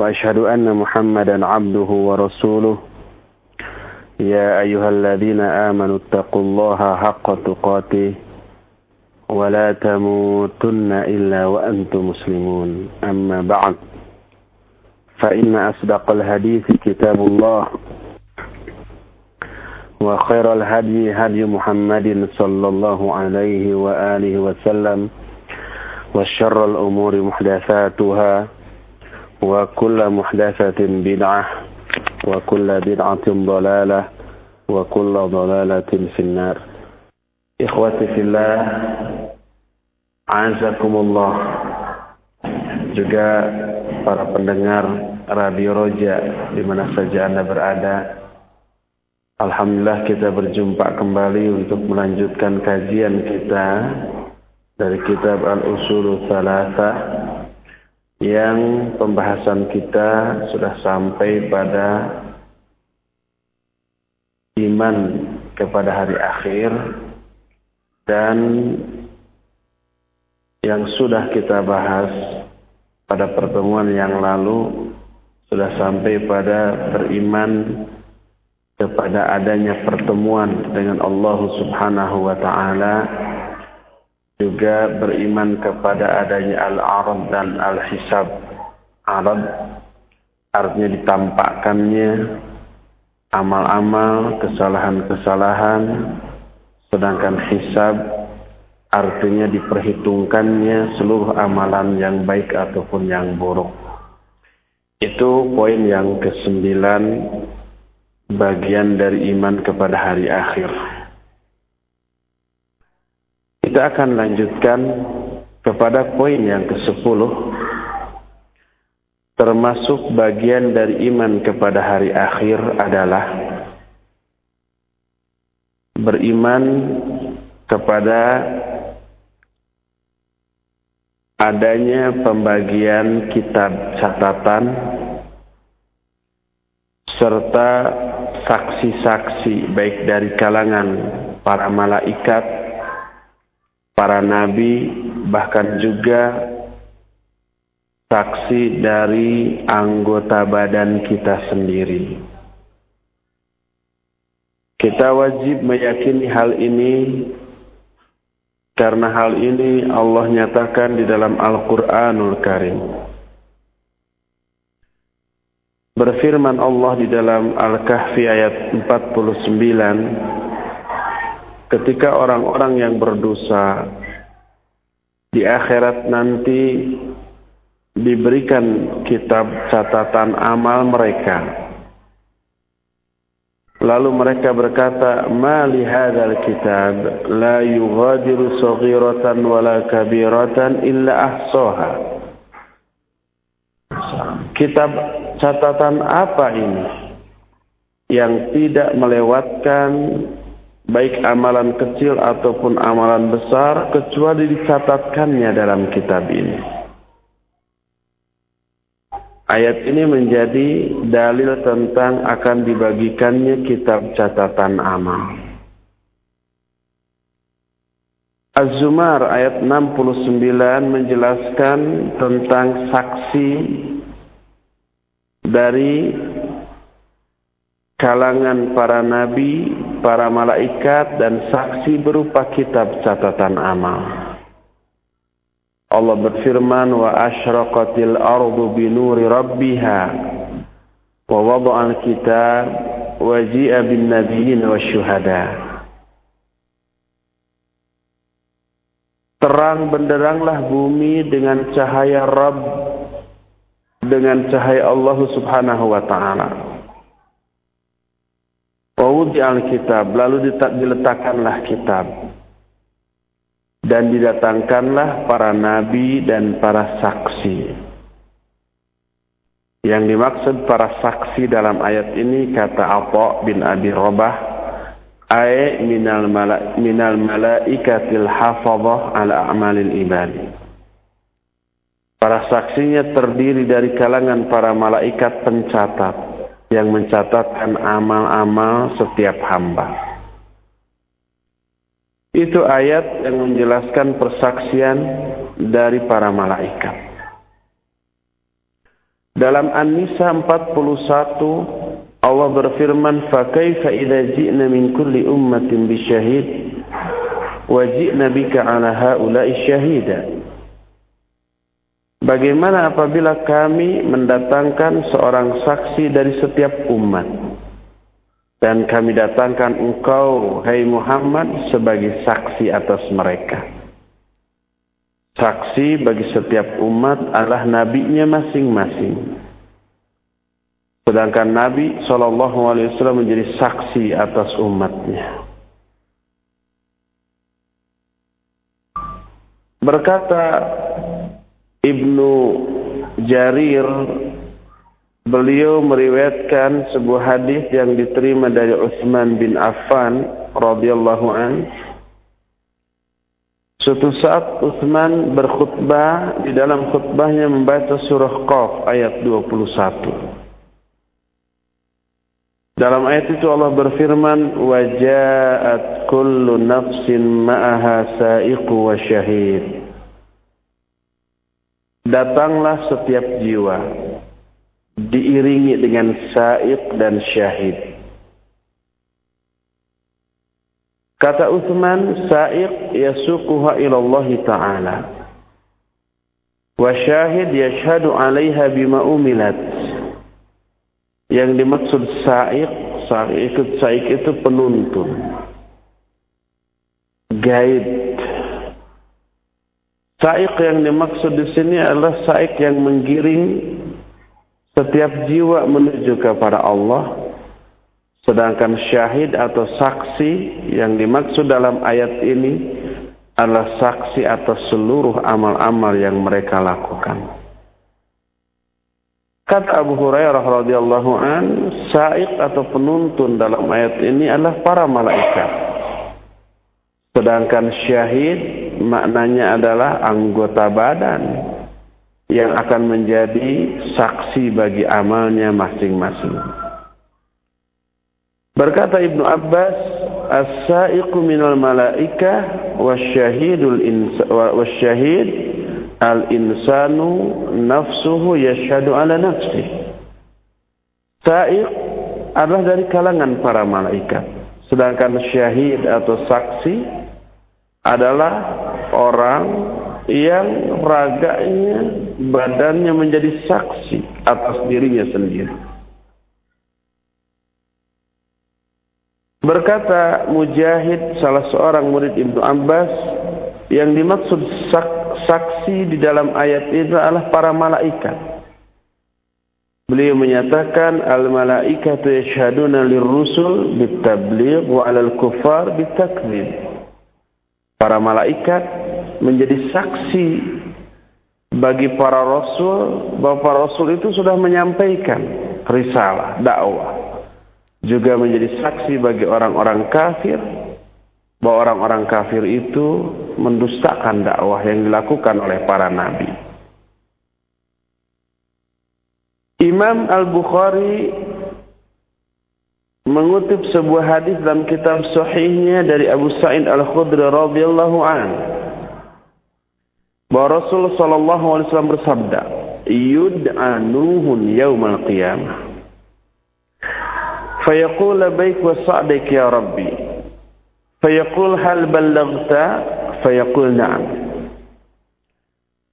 وأشهد أن محمدا عبده ورسوله. يا أيها الذين آمنوا اتقوا الله حق تقاته ولا تموتن إلا وأنتم مسلمون. أما بعد فإن أصدق الحديث كتاب الله وخير الهدي هدي محمد صلى الله عليه وآله وسلم وشر الأمور محدثاتها وكل محدثة بدعة وكل بدعة ضلالة وكل ضلالة في النار إخوتي في الله Azakumullah juga para pendengar Radio Roja di mana saja Anda berada. Alhamdulillah kita berjumpa kembali untuk melanjutkan kajian kita dari kitab Al-Usul Salasa yang pembahasan kita sudah sampai pada iman kepada hari akhir dan yang sudah kita bahas pada pertemuan yang lalu sudah sampai pada beriman kepada adanya pertemuan dengan Allah Subhanahu wa taala juga beriman kepada adanya al-arad dan al-hisab. Arad artinya ditampakkannya amal-amal, kesalahan-kesalahan, sedangkan hisab artinya diperhitungkannya seluruh amalan yang baik ataupun yang buruk. Itu poin yang kesembilan bagian dari iman kepada hari akhir. Kita akan lanjutkan kepada poin yang ke-10 termasuk bagian dari iman kepada hari akhir adalah beriman kepada adanya pembagian kitab catatan serta saksi-saksi baik dari kalangan para malaikat, para nabi, bahkan juga saksi dari anggota badan kita sendiri. Kita wajib meyakini hal ini karena hal ini Allah nyatakan di dalam Al-Quranul Karim. Berfirman Allah di dalam Al-Kahfi ayat 49, ketika orang-orang yang berdosa di akhirat nanti diberikan kitab catatan amal mereka. Lalu mereka berkata, "Ma li hadzal kitab la yughadiru saghiratan wala kabiratan illa ahsaha." Kitab catatan apa ini yang tidak melewatkan baik amalan kecil ataupun amalan besar kecuali dicatatkannya dalam kitab ini. Ayat ini menjadi dalil tentang akan dibagikannya kitab catatan amal. Az-Zumar ayat 69 menjelaskan tentang saksi dari kalangan para nabi, para malaikat dan saksi berupa kitab catatan amal. Allah berfirman wa asyraqatil ardu bi nuri rabbiha wa wada'al kitab wa ji'a bin nabiyyin wasyuhada Terang benderanglah bumi dengan cahaya Rabb dengan cahaya Allah Subhanahu wa taala. Wa kitab lalu diletakkanlah kitab dan didatangkanlah para nabi dan para saksi. Yang dimaksud para saksi dalam ayat ini kata Atha bin Abi Rabah ay minal mala minal malaikatil hafadhah ala a'malil ibadi. Para saksinya terdiri dari kalangan para malaikat pencatat yang mencatatkan amal-amal setiap hamba. Itu ayat yang menjelaskan persaksian dari para malaikat. Dalam An-Nisa 41 Allah berfirman, "Fakaifa idza ji'na min kulli ummatin bisyahid wa ji'na bika 'ala haula'i syahida?" Bagaimana apabila kami mendatangkan seorang saksi dari setiap umat? dan kami datangkan engkau, hai Muhammad, sebagai saksi atas mereka. Saksi bagi setiap umat adalah nabinya masing-masing. Sedangkan Nabi Wasallam menjadi saksi atas umatnya. Berkata Ibnu Jarir Beliau meriwayatkan sebuah hadis yang diterima dari Utsman bin Affan radhiyallahu an. Suatu saat Utsman berkhutbah di dalam khutbahnya membaca surah Qaf ayat 21. Dalam ayat itu Allah berfirman, "Waja'at kullu nafsin ma'aha sa'iqu wa syahid." Datanglah setiap jiwa diiringi dengan sa'iq dan syahid. Kata Uthman, sa'iq yasukuha ilallah ta'ala. Wa syahid yashhadu alaiha bima umilat. Yang dimaksud sa'iq, sa'iq, sa'iq itu penuntun. Guide. Sa'iq yang dimaksud di sini adalah sa'iq yang menggiring setiap jiwa menuju kepada Allah sedangkan syahid atau saksi yang dimaksud dalam ayat ini adalah saksi atas seluruh amal-amal yang mereka lakukan. Kata Abu Hurairah radhiyallahu an, sa'iq atau penuntun dalam ayat ini adalah para malaikat. Sedangkan syahid maknanya adalah anggota badan yang akan menjadi saksi bagi amalnya masing-masing. Berkata Ibnu Abbas, "As-sa'iqu minal malaikah wasyahidul wasyahid al-insanu nafsuhu yashhadu ala nafsi." Sa'iq adalah dari kalangan para malaikat. Sedangkan syahid atau saksi adalah orang yang raganya, badannya menjadi saksi atas dirinya sendiri. Berkata Mujahid, salah seorang murid Ibnu Abbas, yang dimaksud sak saksi di dalam ayat itu adalah para malaikat. Beliau menyatakan al-malaikatu yashhaduna lirrusul bitabligh wa 'alal kuffar bitakdzib. Para malaikat menjadi saksi bagi para rasul bahwa para rasul itu sudah menyampaikan risalah dakwah juga menjadi saksi bagi orang-orang kafir bahwa orang-orang kafir itu mendustakan dakwah yang dilakukan oleh para nabi. Imam Al-Bukhari mengutip sebuah hadis dalam kitab sahihnya dari Abu Sa'id Al-Khudri radhiyallahu an. Bahwa Rasul sallallahu alaihi wasallam bersabda yudanuhun yaumal qiyamah. Fayaqul labaik wa sa'dik ya rabbi. Fayaqul hal ballaghta? Fayaqul na'am.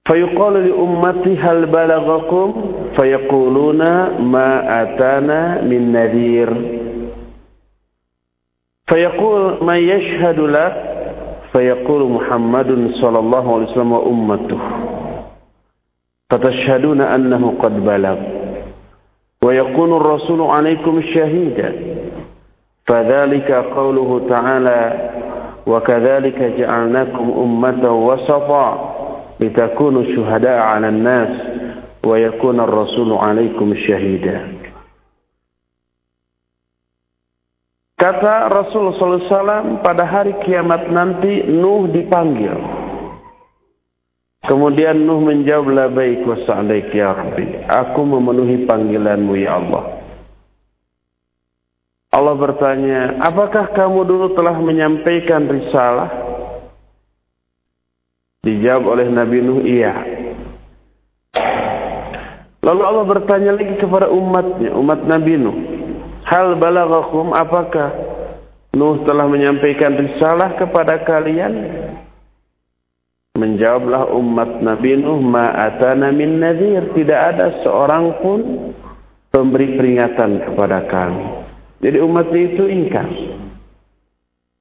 Fayuqalu li ummati hal balaghakum? Fayaquluna ma atana min nadhir. فيقول من يشهد لك فيقول محمد صلى الله عليه وسلم وأمته. فتشهدون أنه قد بلغ. ويكون الرسول عليكم شهيدا فذلك قوله تعالى وكذلك جعلناكم أمة وسطا لتكونوا شهداء على الناس wa yakuna ar-rasulu 'alaikum Kata Rasul SAW pada hari kiamat nanti Nuh dipanggil. Kemudian Nuh menjawab labaik wa sa'alaik ya Rabbi. Aku memenuhi panggilanmu ya Allah. Allah bertanya, apakah kamu dulu telah menyampaikan risalah? Dijawab oleh Nabi Nuh, iya. Lalu Allah bertanya lagi kepada umatnya, umat Nabi Nuh. Hal balagakum apakah Nuh telah menyampaikan risalah kepada kalian? Menjawablah umat Nabi Nuh, ma'atana min nadhir. Tidak ada seorang pun pemberi peringatan kepada kami. Jadi umatnya itu ingkar.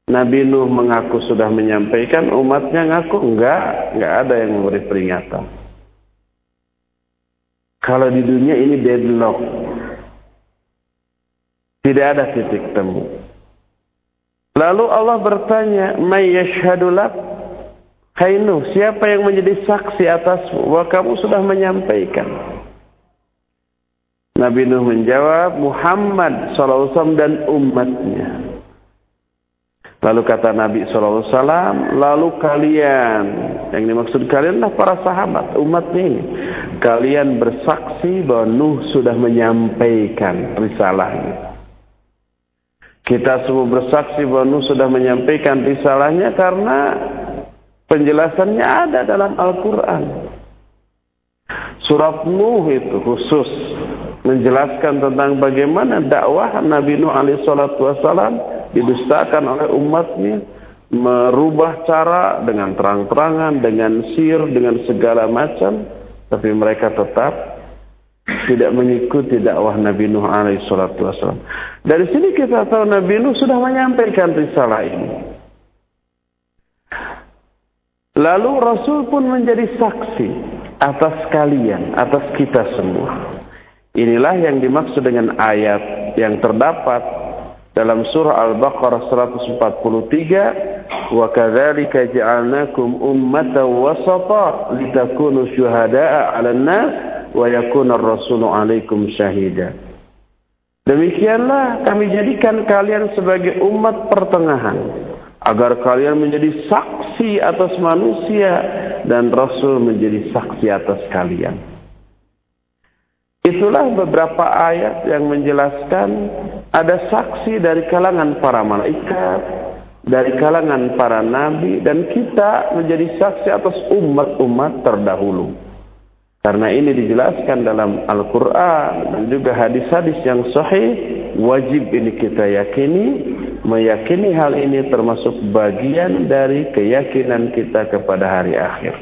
Nabi Nuh mengaku sudah menyampaikan, umatnya ngaku enggak, enggak ada yang memberi peringatan. Kalau di dunia ini deadlock, tidak ada titik temu. Lalu Allah bertanya, "May yashhadu lak?" Hai Nuh, siapa yang menjadi saksi atasmu bahwa kamu sudah menyampaikan? Nabi Nuh menjawab, Muhammad SAW dan umatnya. Lalu kata Nabi SAW, lalu kalian, yang dimaksud kalian adalah para sahabat, umatnya ini. Kalian bersaksi bahwa Nuh sudah menyampaikan risalahnya. Kita semua bersaksi bahwa Nuh sudah menyampaikan risalahnya karena penjelasannya ada dalam Al-Quran. Surat Nuh itu khusus menjelaskan tentang bagaimana dakwah Nabi Nuh alaihissalatu wassalam didustakan oleh umatnya merubah cara dengan terang-terangan, dengan sir, dengan segala macam tapi mereka tetap tidak mengikuti dakwah Nabi Nuh alaihi salatu. Dari sini kita tahu Nabi Nuh sudah menyampaikan risalah ini. Lalu Rasul pun menjadi saksi atas kalian, atas kita semua. Inilah yang dimaksud dengan ayat yang terdapat dalam surah Al-Baqarah 143 wa kadzalika ja'alnakum ummatan wasata litakunu syuhada'a 'alan nas wa yakuna ar-rasulu 'alaikum syahida. Demikianlah kami jadikan kalian sebagai umat pertengahan agar kalian menjadi saksi atas manusia dan rasul menjadi saksi atas kalian. Itulah beberapa ayat yang menjelaskan ada saksi dari kalangan para malaikat, dari kalangan para nabi dan kita menjadi saksi atas umat-umat terdahulu. Karena ini dijelaskan dalam Al-Quran dan juga hadis-hadis yang sahih, wajib ini kita yakini, meyakini hal ini termasuk bagian dari keyakinan kita kepada hari akhir.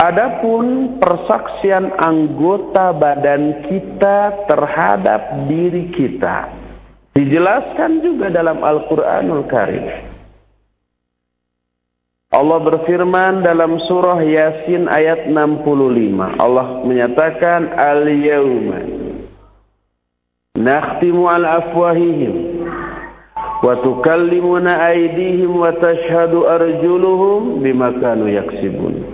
Adapun persaksian anggota badan kita terhadap diri kita dijelaskan juga dalam Al-Qur'anul Karim. Allah berfirman dalam surah Yasin ayat 65. Allah menyatakan al-yawma nakhtimu ala afwahihim wa tukallimuna aydihim wa tashhadu arjuluhum bima kanu yaksibun.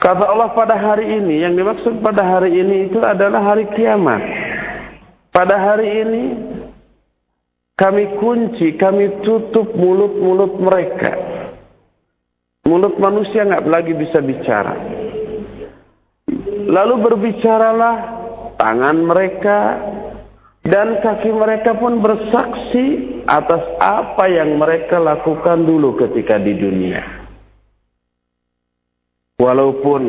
Kata Allah pada hari ini, yang dimaksud pada hari ini itu adalah hari kiamat. Pada hari ini kami kunci, kami tutup mulut-mulut mereka. Mulut manusia nggak lagi bisa bicara. Lalu berbicaralah tangan mereka dan kaki mereka pun bersaksi atas apa yang mereka lakukan dulu ketika di dunia. Walaupun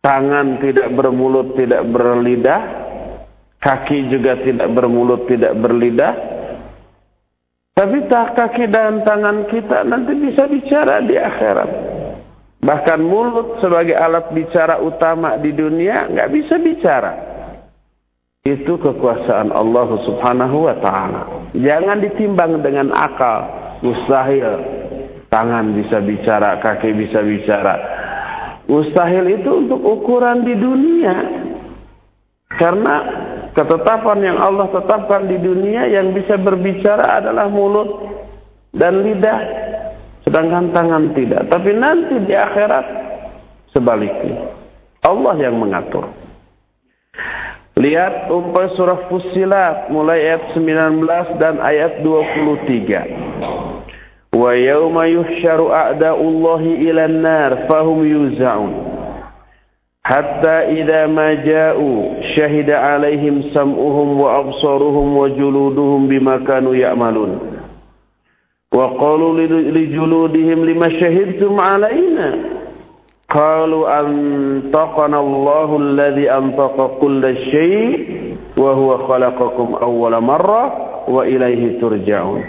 tangan tidak bermulut, tidak berlidah, kaki juga tidak bermulut, tidak berlidah. Tapi tak kaki dan tangan kita nanti bisa bicara di akhirat. Bahkan mulut sebagai alat bicara utama di dunia nggak bisa bicara. Itu kekuasaan Allah Subhanahu wa taala. Jangan ditimbang dengan akal, mustahil. Tangan bisa bicara, kaki bisa bicara. Mustahil itu untuk ukuran di dunia. Karena ketetapan yang Allah tetapkan di dunia yang bisa berbicara adalah mulut dan lidah. Sedangkan tangan tidak. Tapi nanti di akhirat sebaliknya. Allah yang mengatur. Lihat umpai surah Fussilat mulai ayat 19 dan ayat 23. Wa yawma yuhsyaru a'da'ullahi ila nar fahum yuza'un. Hatta idza ma ja'u syahida 'alaihim sam'uhum wa absaruhum wa juluduhum bima kanu ya'malun. Wa qalu li juludihim lima syahidtum 'alaina? Qalu antaqana Allahu alladhi antaqa kulla syai' wa huwa khalaqakum awwala marrah wa ilaihi turja'un.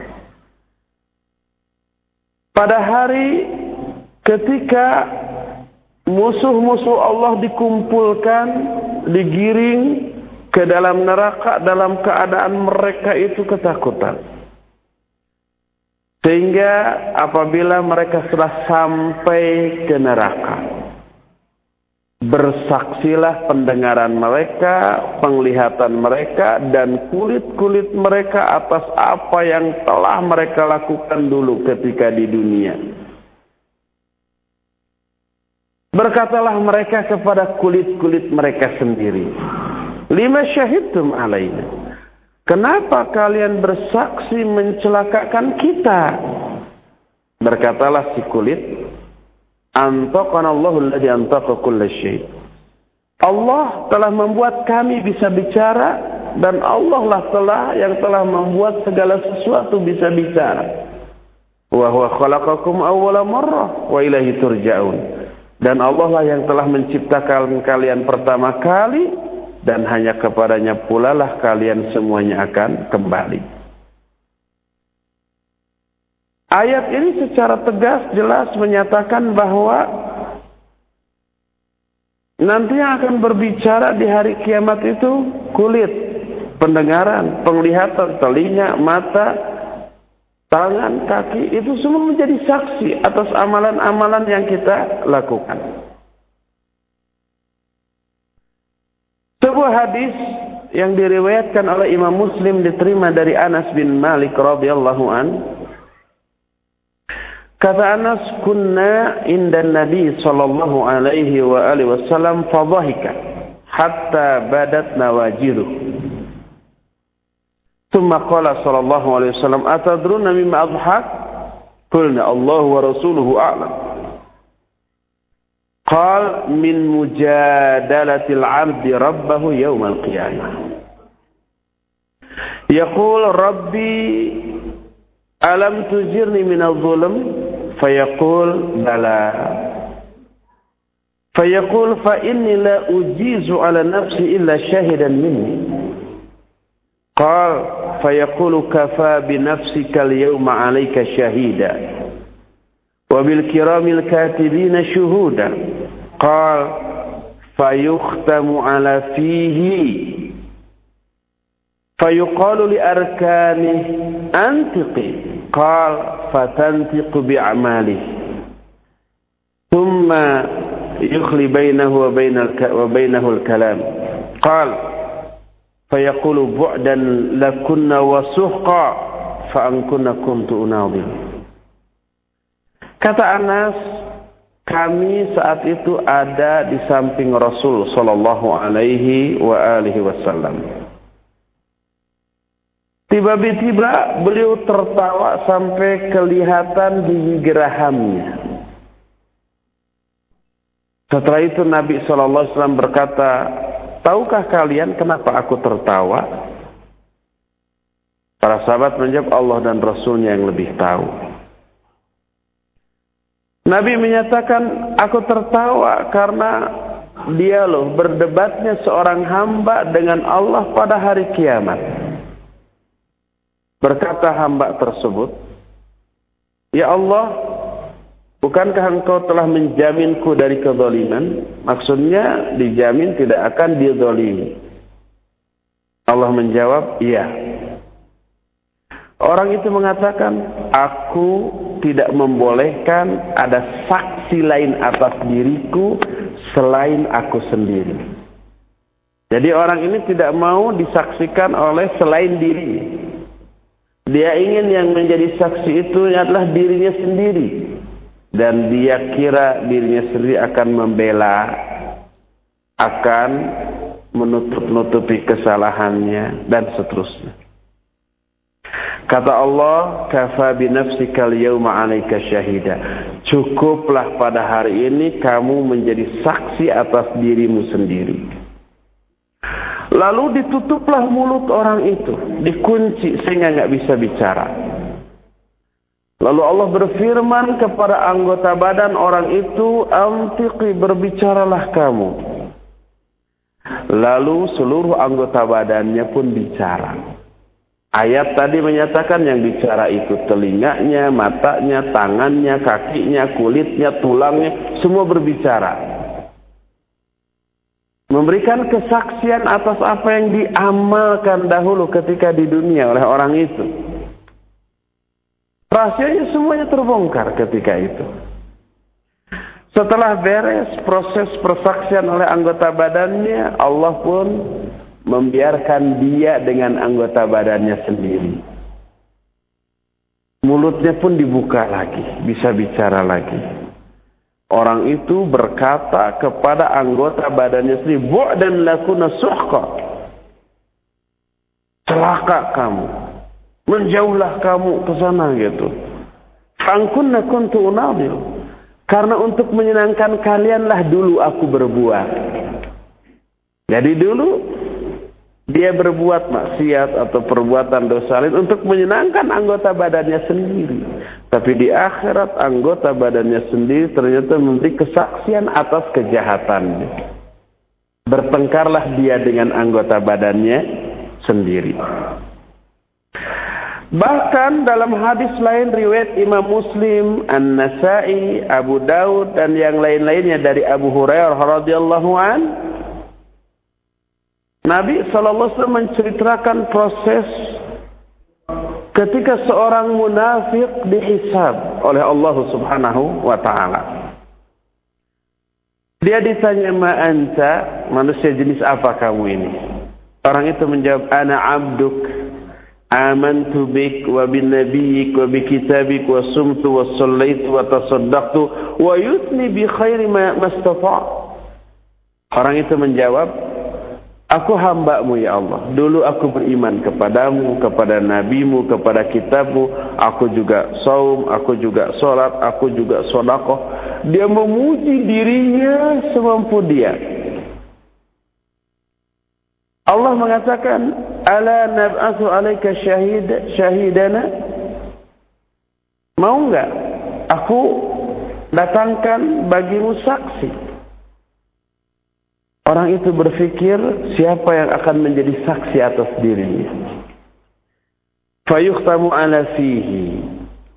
Pada hari ketika musuh-musuh Allah dikumpulkan, digiring ke dalam neraka dalam keadaan mereka itu ketakutan. Sehingga apabila mereka sudah sampai ke neraka, bersaksilah pendengaran mereka, penglihatan mereka, dan kulit-kulit mereka atas apa yang telah mereka lakukan dulu ketika di dunia. Berkatalah mereka kepada kulit-kulit mereka sendiri. Lima syahidtum alaina. Kenapa kalian bersaksi mencelakakan kita? Berkatalah si kulit, Antaqana Allahul ladzi antaqa kulla. Allah telah membuat kami bisa bicara dan Allah lah telah yang telah membuat segala sesuatu bisa bicara. Wa huwa khalaqakum wa ilaihi turja'un. Dan Allah lah yang telah menciptakan kalian pertama kali dan hanya kepadanya pula lah kalian semuanya akan kembali. Ayat ini secara tegas jelas menyatakan bahwa nanti yang akan berbicara di hari kiamat itu kulit, pendengaran, penglihatan, telinga, mata, tangan, kaki itu semua menjadi saksi atas amalan-amalan yang kita lakukan. Sebuah hadis yang diriwayatkan oleh Imam Muslim diterima dari Anas bin Malik radhiyallahu an. Kata Anas, "Kunna inda Nabi sallallahu alaihi wa alihi wasallam fadhahika hatta badat nawajidu." ثم قال صلى الله عليه وسلم أتدرون مما أضحك؟ قلنا الله ورسوله أعلم. قال من مجادلة العبد ربه يوم القيامة. يقول ربي ألم تجرني من الظلم؟ فيقول بلى. فيقول فإني لا أجيز على نفسي إلا شاهدا مني. قال فيقول كفى بنفسك اليوم عليك شهيدا وبالكرام الكاتبين شهودا. قال فيختم على فيه. فيقال لأركانه أنطقي قال فتنطق بأعماله. ثم يخلي بينه وبين وبينه الكلام. قال fayaqulu bu'dan lakunna wa suhqa fa ankunna kuntu unadhi kata Anas kami saat itu ada di samping Rasul sallallahu alaihi wa alihi wasallam. Tiba-tiba beliau tertawa sampai kelihatan gigi gerahamnya setelah itu Nabi sallallahu alaihi wasallam berkata Tahukah kalian kenapa aku tertawa? Para sahabat menjawab Allah dan Rasulnya yang lebih tahu. Nabi menyatakan, aku tertawa karena dia loh berdebatnya seorang hamba dengan Allah pada hari kiamat. Berkata hamba tersebut, Ya Allah, bukankah engkau telah menjaminku dari kezaliman? Maksudnya dijamin tidak akan dizalimi. Allah menjawab, iya. Orang itu mengatakan, aku tidak membolehkan ada saksi lain atas diriku selain aku sendiri. Jadi orang ini tidak mau disaksikan oleh selain diri. Dia ingin yang menjadi saksi itu adalah dirinya sendiri. Dan dia kira dirinya sendiri akan membela, akan menutup-nutupi kesalahannya, dan seterusnya. Kata Allah, kafa bi nafsikal yawma 'alaika syahida. Cukuplah pada hari ini kamu menjadi saksi atas dirimu sendiri. Lalu ditutuplah mulut orang itu, dikunci sehingga nggak bisa bicara. Lalu Allah berfirman kepada anggota badan orang itu, "Amtiqi berbicaralah kamu." Lalu seluruh anggota badannya pun bicara. Ayat tadi menyatakan yang bicara itu telinganya, matanya, tangannya, kakinya, kulitnya, tulangnya, semua berbicara. Memberikan kesaksian atas apa yang diamalkan dahulu ketika di dunia oleh orang itu. Rahasianya semuanya terbongkar ketika itu. Setelah beres proses persaksian oleh anggota badannya, Allah pun membiarkan dia dengan anggota badannya sendiri. Mulutnya pun dibuka lagi, bisa bicara lagi. Orang itu berkata kepada anggota badannya sendiri, dan lakuna suhqa." Celaka kamu. Menjauhlah kamu ke sana gitu. Angkunna kuntu unadil. Karena untuk menyenangkan kalianlah dulu aku berbuat. Jadi dulu dia berbuat maksiat atau perbuatan dosa lain untuk menyenangkan anggota badannya sendiri. Tapi di akhirat anggota badannya sendiri ternyata memberi kesaksian atas kejahatannya. Bertengkarlah dia dengan anggota badannya sendiri. Bahkan dalam hadis lain riwayat Imam Muslim, An-Nasai, Abu Daud dan yang lain-lainnya dari Abu Hurairah radhiyallahu an Nabi SAW menceritakan proses ketika seorang munafik dihisab oleh Allah Subhanahu wa taala. Dia ditanya ma anta, manusia jenis apa kamu ini? Orang itu menjawab ana abduk amantu bik wa bin nabiyyik wa bi kitabik wa sumtu wa sallaitu wa tasaddaqtu wa yutni bi khairi ma mastata'. Orang itu menjawab, Aku hambamu ya Allah. Dulu aku beriman kepadamu, kepada nabimu, kepada kitabmu. Aku juga saum, aku juga sholat, aku juga sodakoh. Dia memuji dirinya semampu dia. Allah mengatakan, Ala nab'athu alaika syahid, syahidana. Mau enggak? Aku datangkan bagimu saksi. Orang itu berpikir siapa yang akan menjadi saksi atas dirinya. Fayuhtamu ala fihi.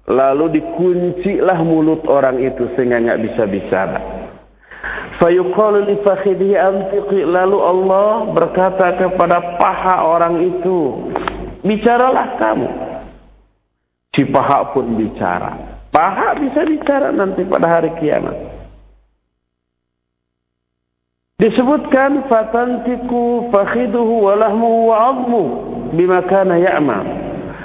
Lalu dikuncilah mulut orang itu sehingga nggak bisa bicara. Fayuqalu li fakhidhi antiqi. Lalu Allah berkata kepada paha orang itu, bicaralah kamu. Si paha pun bicara. Paha bisa bicara nanti pada hari kiamat. Disebutkan fatantiku fakhiduhu walahmu wa azmu bima kana ya'mal.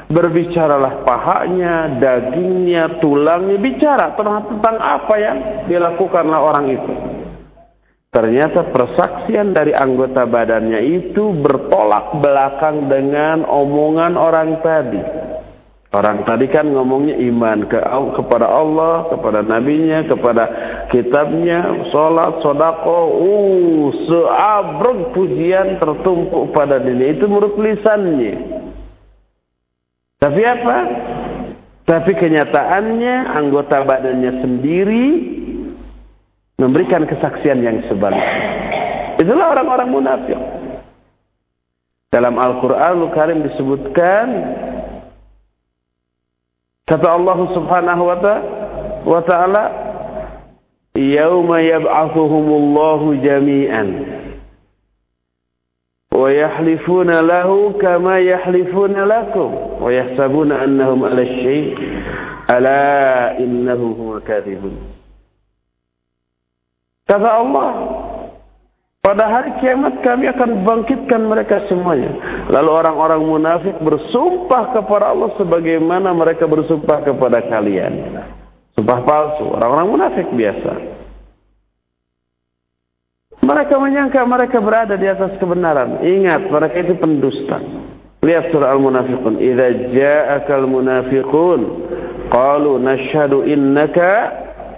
Berbicaralah pahanya, dagingnya, tulangnya, bicara tentang, apa yang dilakukanlah orang itu. Ternyata persaksian dari anggota badannya itu bertolak belakang dengan omongan orang tadi. Orang tadi kan ngomongnya iman ke kepada Allah, kepada nabinya, kepada kitabnya, salat, sodako, uh, seabrek pujian tertumpuk pada diri itu menurut lisannya. Tapi apa? Tapi kenyataannya anggota badannya sendiri memberikan kesaksian yang sebaliknya. Itulah orang-orang munafik. Dalam Al-Quran Al-Karim disebutkan Kata Allah Subhanahu wa taala, "Yauma jami'an wa lahu kama yahlifuna lakum wa yahsabuna annahum 'ala ala innahu huwa kadhibun." Kata Allah, pada hari kiamat kami akan bangkitkan mereka semuanya. Lalu orang-orang munafik bersumpah kepada Allah sebagaimana mereka bersumpah kepada kalian. Sumpah palsu, orang-orang munafik biasa. Mereka menyangka mereka berada di atas kebenaran. Ingat, mereka itu pendusta. Lihat surah Al-Munafiqun. Idza ja'akal munafiqun qalu nashhadu innaka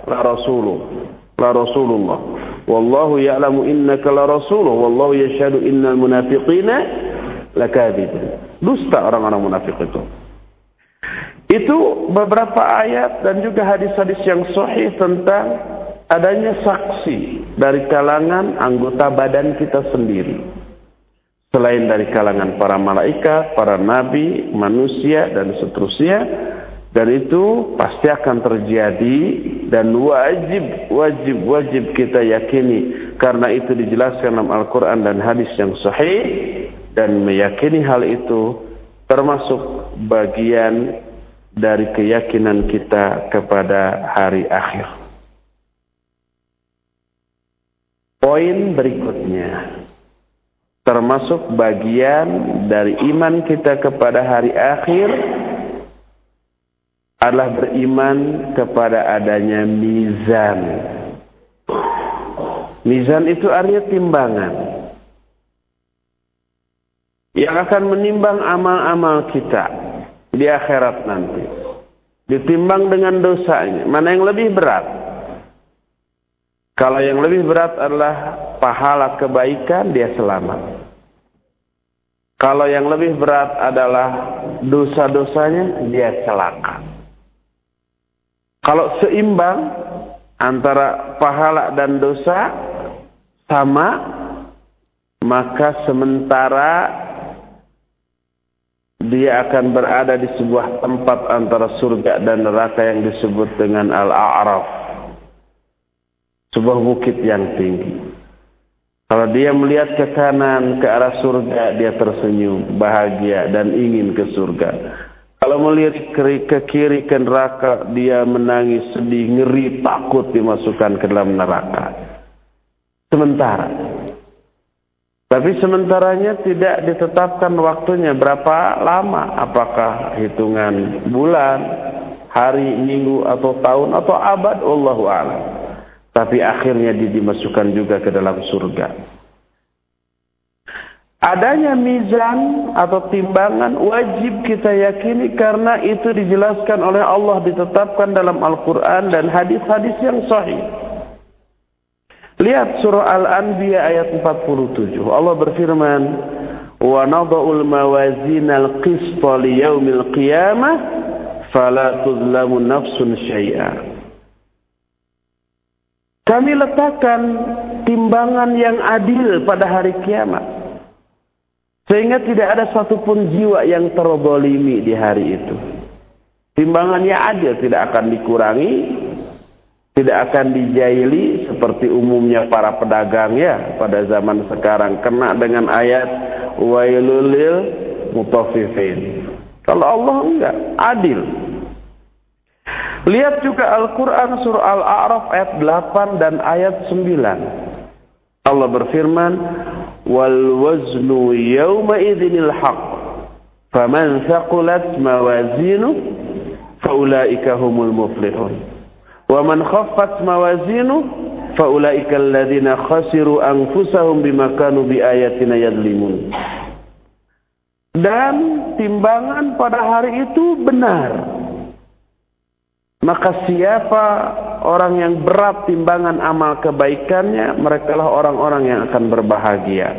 la rasuluh. La rasulullah. Wallahu ya'lamu innaka la rasuluh. Wallahu yashhadu innal munafiqina lakadzibun. Dusta orang-orang munafik itu. Itu beberapa ayat dan juga hadis-hadis yang sahih tentang adanya saksi dari kalangan anggota badan kita sendiri selain dari kalangan para malaikat, para nabi, manusia dan seterusnya dan itu pasti akan terjadi dan wajib wajib wajib kita yakini. Karena itu dijelaskan dalam Al-Qur'an dan hadis yang sahih. Dan meyakini hal itu termasuk bagian dari keyakinan kita kepada hari akhir. Poin berikutnya. Termasuk bagian dari iman kita kepada hari akhir adalah beriman kepada adanya mizan. Mizan itu artinya timbangan. Yang akan menimbang amal-amal kita di akhirat nanti. Ditimbang dengan dosanya. Mana yang lebih berat? Kalau yang lebih berat adalah pahala kebaikan, dia selamat. Kalau yang lebih berat adalah dosa-dosanya, dia celaka. Kalau seimbang antara pahala dan dosa sama, maka sementara dia akan berada di sebuah tempat antara surga dan neraka yang disebut dengan Al-A'raf sebuah bukit yang tinggi. Kalau dia melihat ke kanan, ke arah surga, dia tersenyum, bahagia, dan ingin ke surga. Kalau melihat ke kiri, ke neraka, dia menangis, sedih, ngeri, takut dimasukkan ke dalam neraka. Sementara. Tapi sementaranya tidak ditetapkan waktunya berapa lama. Apakah hitungan bulan, hari, minggu, atau tahun, atau abad, Allahu a'lam tapi akhirnya dia dimasukkan juga ke dalam surga. Adanya mizan atau timbangan wajib kita yakini karena itu dijelaskan oleh Allah ditetapkan dalam Al-Quran dan hadis-hadis yang sahih. Lihat surah Al-Anbiya ayat 47. Allah berfirman, "Wa nadha'ul mawazin al-qista li yaumil qiyamah fala tuzlamu nafsun syai'a." Kami letakkan timbangan yang adil pada hari kiamat. Sehingga tidak ada satupun jiwa yang terbolimi di hari itu. Timbangannya adil, tidak akan dikurangi, tidak akan dijaili seperti umumnya para pedagang ya pada zaman sekarang kena dengan ayat wailulil mutaffifin. Kalau Allah enggak, adil. Lihat juga Al-Quran surah Al-A'raf ayat 8 dan ayat 9. Allah berfirman, والوزن يومئذ الحق. فمن ثقلت موازينه فأولئك هم المفلحون. ومن خفت موازينه فأولئك الذين خسروا أنفسهم بما كانوا بآياتنا يظلمون. Dan timbangan pada hari itu benar. Maka siapa orang yang berat timbangan amal kebaikannya, mereka lah orang-orang yang akan berbahagia.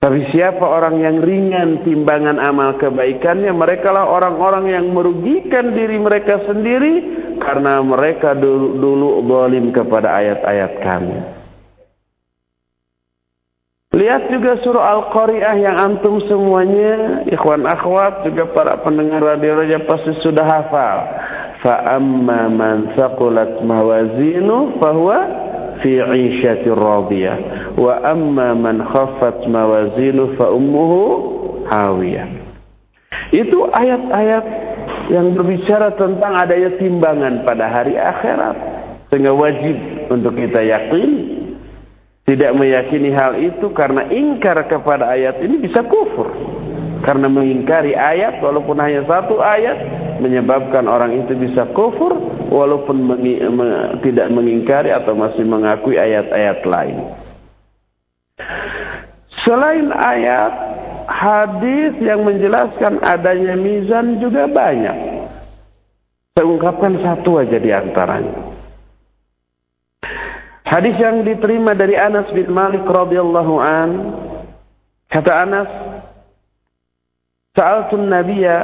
Tapi siapa orang yang ringan timbangan amal kebaikannya, mereka lah orang-orang yang merugikan diri mereka sendiri karena mereka dulu, dulu zalim kepada ayat-ayat kami. Lihat juga surah Al-Qari'ah yang antum semuanya, ikhwan akhwat, juga para pendengar radio raja pasti sudah hafal fa'amma man thaqulat mawazinu fahuwa fi 'ishatin radiyah. Wa amma man khaffat mawazinu fa ummuhu hawiyah. Itu ayat-ayat yang berbicara tentang adanya timbangan pada hari akhirat. Sehingga wajib untuk kita yakin tidak meyakini hal itu karena ingkar kepada ayat ini bisa kufur. Karena mengingkari ayat walaupun hanya satu ayat menyebabkan orang itu bisa kufur walaupun mengi, me, tidak mengingkari atau masih mengakui ayat-ayat lain. Selain ayat, hadis yang menjelaskan adanya mizan juga banyak. Saya ungkapkan satu aja di antaranya. Hadis yang diterima dari Anas bin Malik radhiyallahu an kata Anas Sa'altu Nabiyya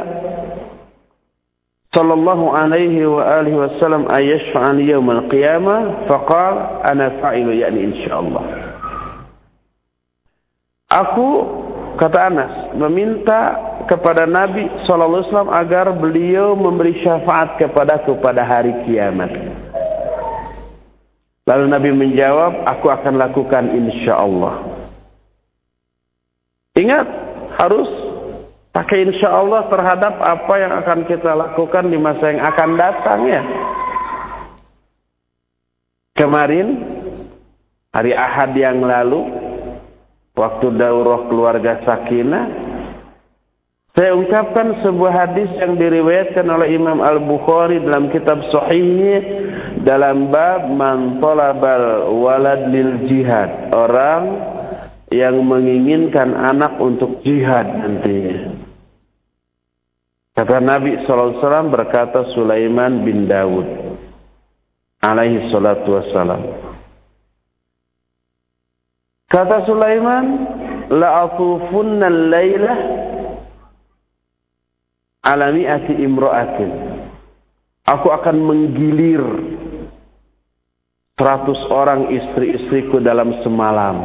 sallallahu alaihi wa alihi wasallam ayashfa'a li yawm al-qiyamah faqala ana fa'ilu yani insyaallah Aku kata Anas meminta kepada Nabi sallallahu alaihi wasallam agar beliau memberi syafaat kepadaku pada hari kiamat. Lalu Nabi menjawab, aku akan lakukan insya Allah. Ingat, harus pakai insya Allah terhadap apa yang akan kita lakukan di masa yang akan datang ya. Kemarin, hari Ahad yang lalu, waktu daurah keluarga Sakinah, saya ungkapkan sebuah hadis yang diriwayatkan oleh Imam Al-Bukhari dalam kitab Sahihnya dalam bab man talabal walad lil jihad. Orang yang menginginkan anak untuk jihad nantinya. Kata Nabi SAW berkata Sulaiman bin Dawud alaihi salatu wassalam. Kata Sulaiman, la'atufunna al-lailah alami'ati imro'atin. Aku akan menggilir seratus orang istri-istriku dalam semalam.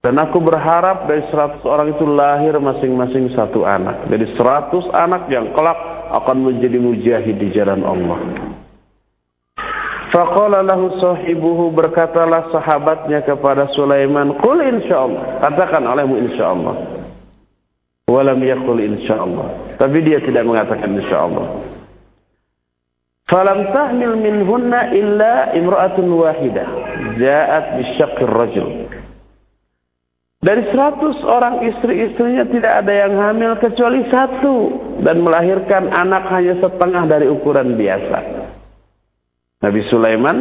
Dan aku berharap dari seratus orang itu lahir masing-masing satu anak. Jadi seratus anak yang kelak akan menjadi mujahid di jalan Allah. Faqala lahu sahibuhu berkatalah sahabatnya kepada Sulaiman, "Qul insyaallah." Katakan olehmu insyaallah. Walam yakul insyaallah. Tapi dia tidak mengatakan insyaallah. Falam tahmil minhunna illa imra'atun wahidah. Ja'at bisyaqqir rajul. Dari seratus orang istri-istrinya tidak ada yang hamil kecuali satu. Dan melahirkan anak hanya setengah dari ukuran biasa. Nabi Sulaiman,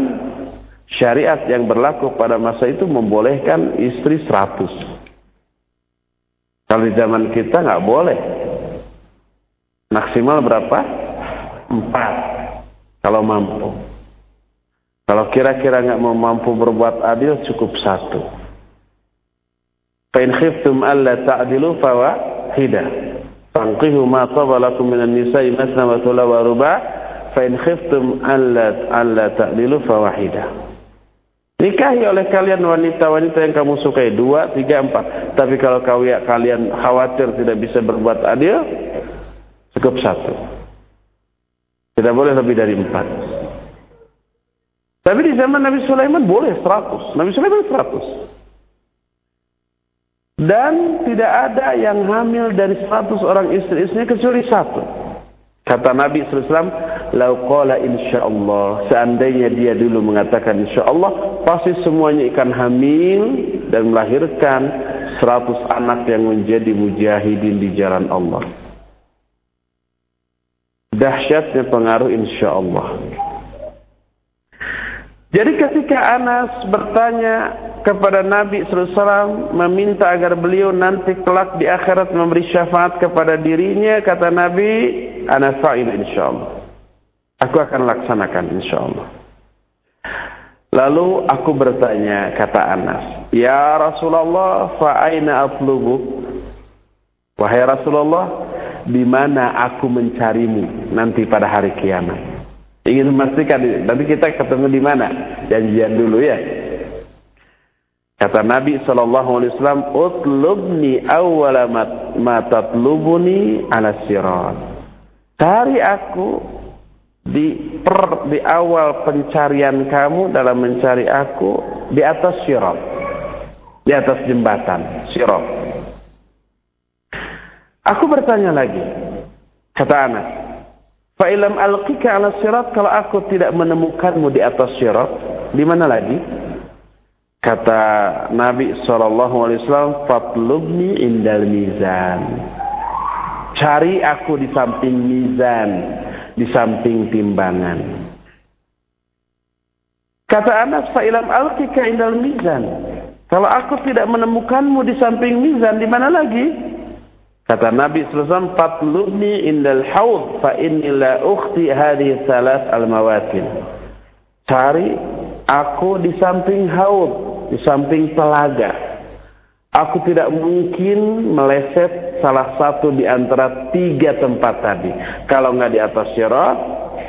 syariat yang berlaku pada masa itu membolehkan istri seratus. Kalau di zaman kita nggak boleh. Maksimal berapa? Empat. Kalau mampu. Kalau kira-kira nggak mau mampu berbuat adil cukup satu. Khiftum alla ta'dilu ma tabalakum minan nisa'i masna wa wa ruba' khiftum alla alla ta'dilu. Nikahi oleh kalian wanita-wanita yang kamu sukai dua, tiga, empat. Tapi kalau kalian khawatir tidak bisa berbuat adil, cukup satu. Tidak boleh lebih dari empat. Tapi di zaman Nabi Sulaiman boleh seratus. Nabi Sulaiman seratus. Dan tidak ada yang hamil dari seratus orang istri-istrinya kecuali satu. Kata Nabi SAW, Lau qala insyaallah. Seandainya dia dulu mengatakan insyaallah, pasti semuanya ikan hamil dan melahirkan seratus anak yang menjadi mujahidin di jalan Allah. Dahsyatnya pengaruh insyaallah. Jadi ketika Anas bertanya kepada Nabi SAW meminta agar beliau nanti kelak di akhirat memberi syafaat kepada dirinya kata Nabi ana fa'il insyaallah. Aku akan laksanakan insyaallah. Lalu aku bertanya kata Anas ya Rasulullah fa aina atlubu wahai Rasulullah di mana aku mencarimu nanti pada hari kiamat? Ingin memastikan nanti kita ketemu di mana? Janjian dulu ya Kata Nabi sallallahu alaihi wasallam, "Utlubni awwala ma tatlubuni ala sirat." Cari aku di per, di awal pencarian kamu dalam mencari aku di atas sirat. Di atas jembatan sirat. Aku bertanya lagi. Kata Anas, "Fa ilam alqika ala sirat kalau aku tidak menemukanmu di atas sirat, di mana lagi?" Kata Nabi SAW, Fatlubni indal mizan. Cari aku di samping mizan, di samping timbangan. Kata Anas, fa'ilam alkika indal mizan. Kalau aku tidak menemukanmu di samping mizan, di mana lagi? Kata Nabi SAW, Fatlubni indal haud, fa inni la ukhti hadhi salas al-mawatin. Cari aku di samping haud, di samping telaga. Aku tidak mungkin meleset salah satu di antara tiga tempat tadi. Kalau enggak di atas syarat,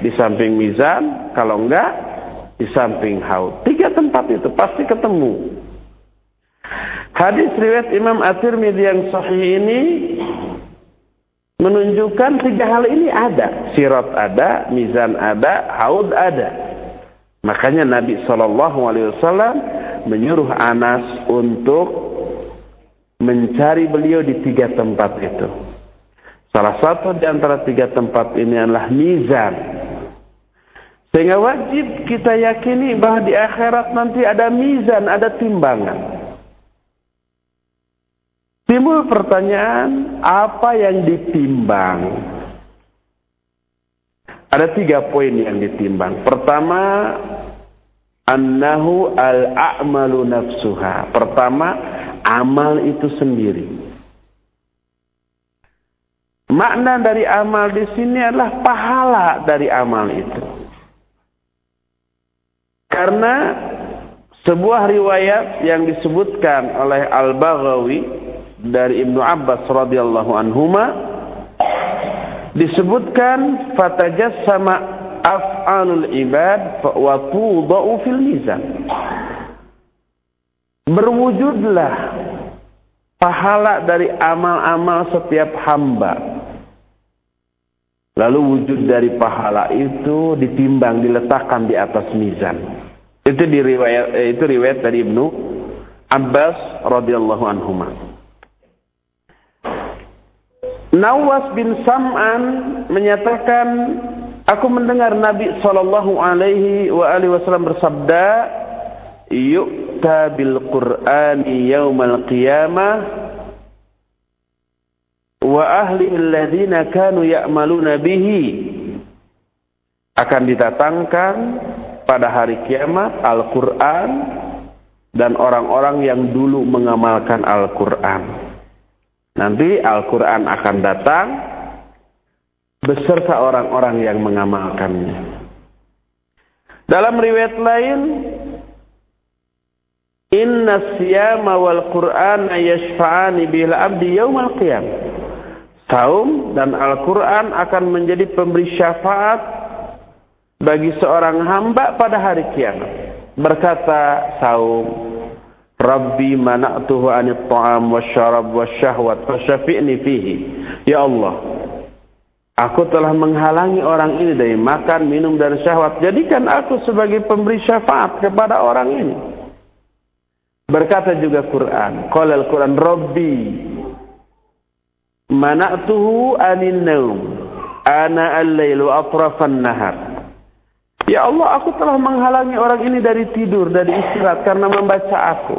di samping mizan, kalau enggak di samping haud. Tiga tempat itu pasti ketemu. Hadis riwayat Imam At-Tirmidzi yang sahih ini menunjukkan tiga hal ini ada. Sirat ada, mizan ada, haud ada. Makanya Nabi Shallallahu Alaihi Wasallam menyuruh Anas untuk mencari beliau di tiga tempat itu. Salah satu di antara tiga tempat ini adalah mizan. Sehingga wajib kita yakini bahwa di akhirat nanti ada mizan, ada timbangan. Timbul pertanyaan, apa yang ditimbang? Ada tiga poin yang ditimbang. Pertama, annahu al-a'malu nafsuha. Pertama, amal itu sendiri. Makna dari amal di sini adalah pahala dari amal itu. Karena sebuah riwayat yang disebutkan oleh Al-Baghawi dari Ibnu Abbas radhiyallahu anhuma disebutkan fatajassama af'alul ibad wa tudau fil mizan. Berwujudlah pahala dari amal-amal setiap hamba. Lalu wujud dari pahala itu ditimbang, diletakkan di atas mizan. Itu di riwayat eh, itu riwayat dari Ibnu Abbas radhiyallahu anhu. Nawas bin Sam'an menyatakan Aku mendengar Nabi sallallahu alaihi wa alihi wasallam bersabda, "Yu'ta bil Qur'ani yaumal qiyamah wa ahli alladziina kanu ya'maluna bihi." Akan didatangkan pada hari kiamat Al-Qur'an dan orang-orang yang dulu mengamalkan Al-Qur'an. Nanti Al-Qur'an akan datang beserta orang-orang yang mengamalkannya. Dalam riwayat lain, Inna siyama wal Qur'an yashfa'ani bil abdi yaumal qiyam. Saum dan Al-Quran akan menjadi pemberi syafaat bagi seorang hamba pada hari kiamat. Berkata saum, Rabbi mana'tuhu anit ta'am wa syarab wa syahwat syafi'ni fihi. Ya Allah, Aku telah menghalangi orang ini dari makan, minum, dan syahwat. Jadikan aku sebagai pemberi syafaat kepada orang ini. Berkata juga Quran. Qala al-Quran, Rabbi mana'tuhu anin naum. Ana al-lailu atrafan nahar. Ya Allah, aku telah menghalangi orang ini dari tidur, dari istirahat karena membaca aku.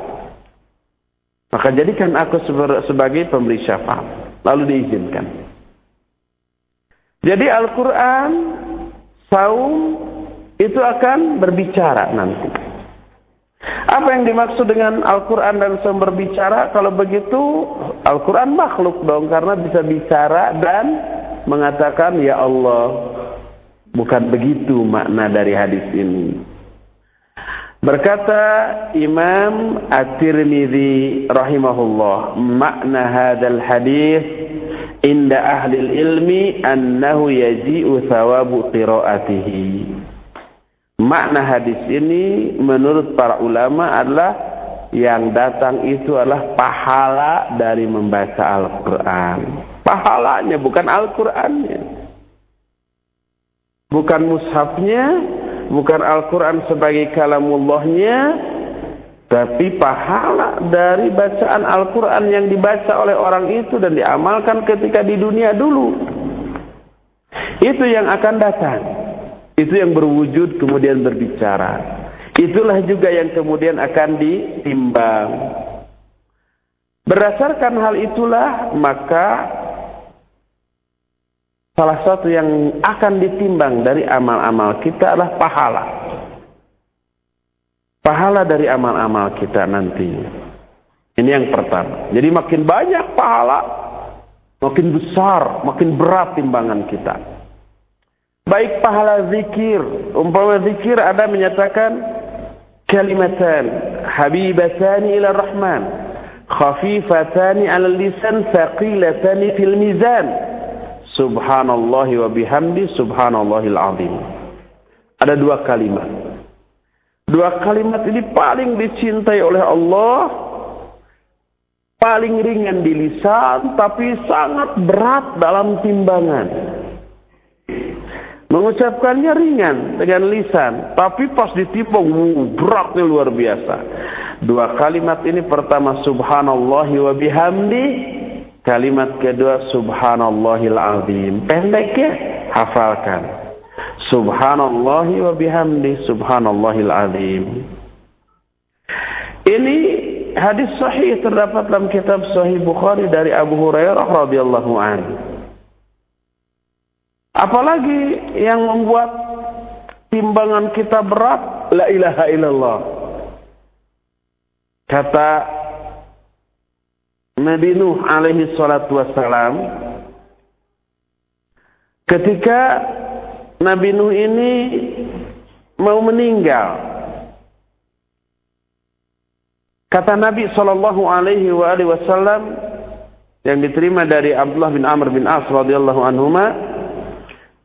Maka jadikan aku sebagai pemberi syafaat. Lalu diizinkan. Jadi Al-Quran, saum, itu akan berbicara nanti. Apa yang dimaksud dengan Al-Quran dan saum berbicara? Kalau begitu, Al-Quran makhluk dong, karena bisa bicara dan mengatakan, Ya Allah, bukan begitu makna dari hadis ini. Berkata Imam At-Tirmidzi rahimahullah, makna hadal hadis inda ahli ilmi annahu yaji'u thawabu qiraatihi. Makna hadis ini menurut para ulama adalah yang datang itu adalah pahala dari membaca Al-Quran. Pahalanya bukan Al-Qurannya. Bukan mushafnya, bukan Al-Quran sebagai kalamullahnya, tapi pahala dari bacaan Al-Quran yang dibaca oleh orang itu dan diamalkan ketika di dunia dulu. Itu yang akan datang. Itu yang berwujud kemudian berbicara. Itulah juga yang kemudian akan ditimbang. Berdasarkan hal itulah maka salah satu yang akan ditimbang dari amal-amal kita adalah pahala. Pahala dari amal-amal kita nanti. Ini yang pertama. Jadi makin banyak pahala, makin besar, makin berat timbangan kita. Baik pahala zikir, umpama zikir ada menyatakan kalimatan habibatani ila rahman khafifatani ala lisan thaqilatani fil mizan subhanallah wa bihamdi subhanallahil azim ada dua kalimat dua kalimat ini paling dicintai oleh Allah paling ringan di lisan tapi sangat berat dalam timbangan Mengucapkannya ringan dengan lisan, tapi pas ditipu beratnya luar biasa. Dua kalimat ini pertama subhanallahi wa bihamdi, kalimat kedua subhanallahil azim. Pendek ya, hafalkan. Subhanallahi wa bihamdi, subhanallahil azim. Ini hadis sahih terdapat dalam kitab Sahih Bukhari dari Abu Hurairah radhiyallahu anhu. Apalagi yang membuat timbangan kita berat, la ilaha illallah. Kata Nabi Nuh alaihi salatu wassalam, ketika Nabi Nuh ini mau meninggal, kata Nabi sallallahu alaihi wasallam yang diterima dari Abdullah bin Amr bin As radhiyallahu anhuma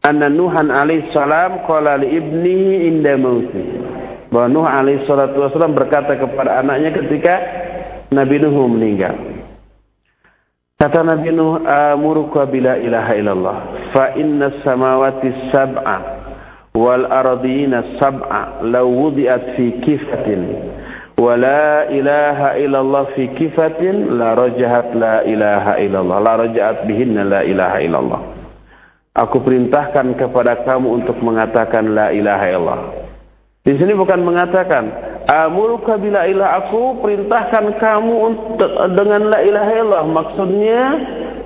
anna Nuhan alaihi salam qala li ibnihi inda mauti. Bahwa Nuh alaihi salatu wasallam berkata kepada anaknya ketika Nabi Nuh meninggal. Kata Nabi Nuh, "Amuruka bila ilaha illallah, fa inna samawati sab'a wal ardina sab'a law wudi'at fi kifatin wa la ilaha illallah fi kifatin la rajahat la ilaha illallah la rajahat bihinna la ilaha illallah." Aku perintahkan kepada kamu untuk mengatakan la ilaha illallah. Di sini bukan mengatakan amuruka bila ilah aku perintahkan kamu untuk dengan la ilaha illallah. Maksudnya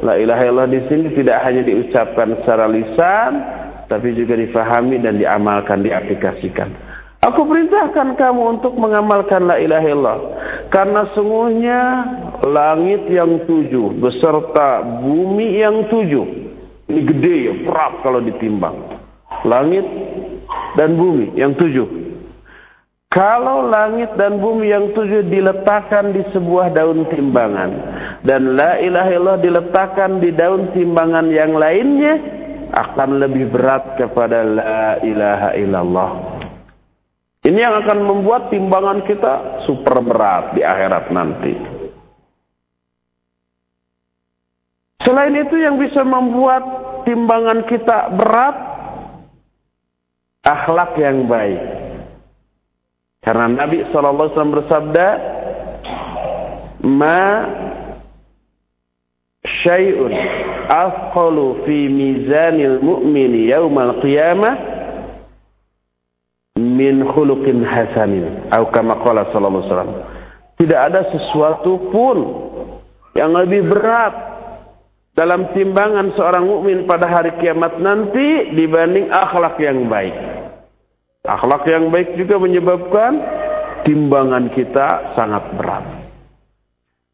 la ilaha illallah di sini tidak hanya diucapkan secara lisan tapi juga difahami dan diamalkan, diaplikasikan. Aku perintahkan kamu untuk mengamalkan la ilaha illallah. Karena sungguhnya langit yang tujuh beserta bumi yang tujuh ini gede ya, berat kalau ditimbang. Langit dan bumi yang tujuh. Kalau langit dan bumi yang tujuh diletakkan di sebuah daun timbangan. Dan la ilaha illallah diletakkan di daun timbangan yang lainnya. Akan lebih berat kepada la ilaha illallah. Ini yang akan membuat timbangan kita super berat di akhirat nanti. Selain itu yang bisa membuat timbangan kita berat, akhlak yang baik. Karena Nabi SAW bersabda, Ma syai'un afqalu fi mizanil mu'mini yaumal qiyamah min khuluqin hasanin. Atau kama qala sallallahu alaihi wasallam. Tidak ada sesuatu pun yang lebih berat dalam timbangan seorang mukmin pada hari kiamat nanti dibanding akhlak yang baik. Akhlak yang baik juga menyebabkan timbangan kita sangat berat.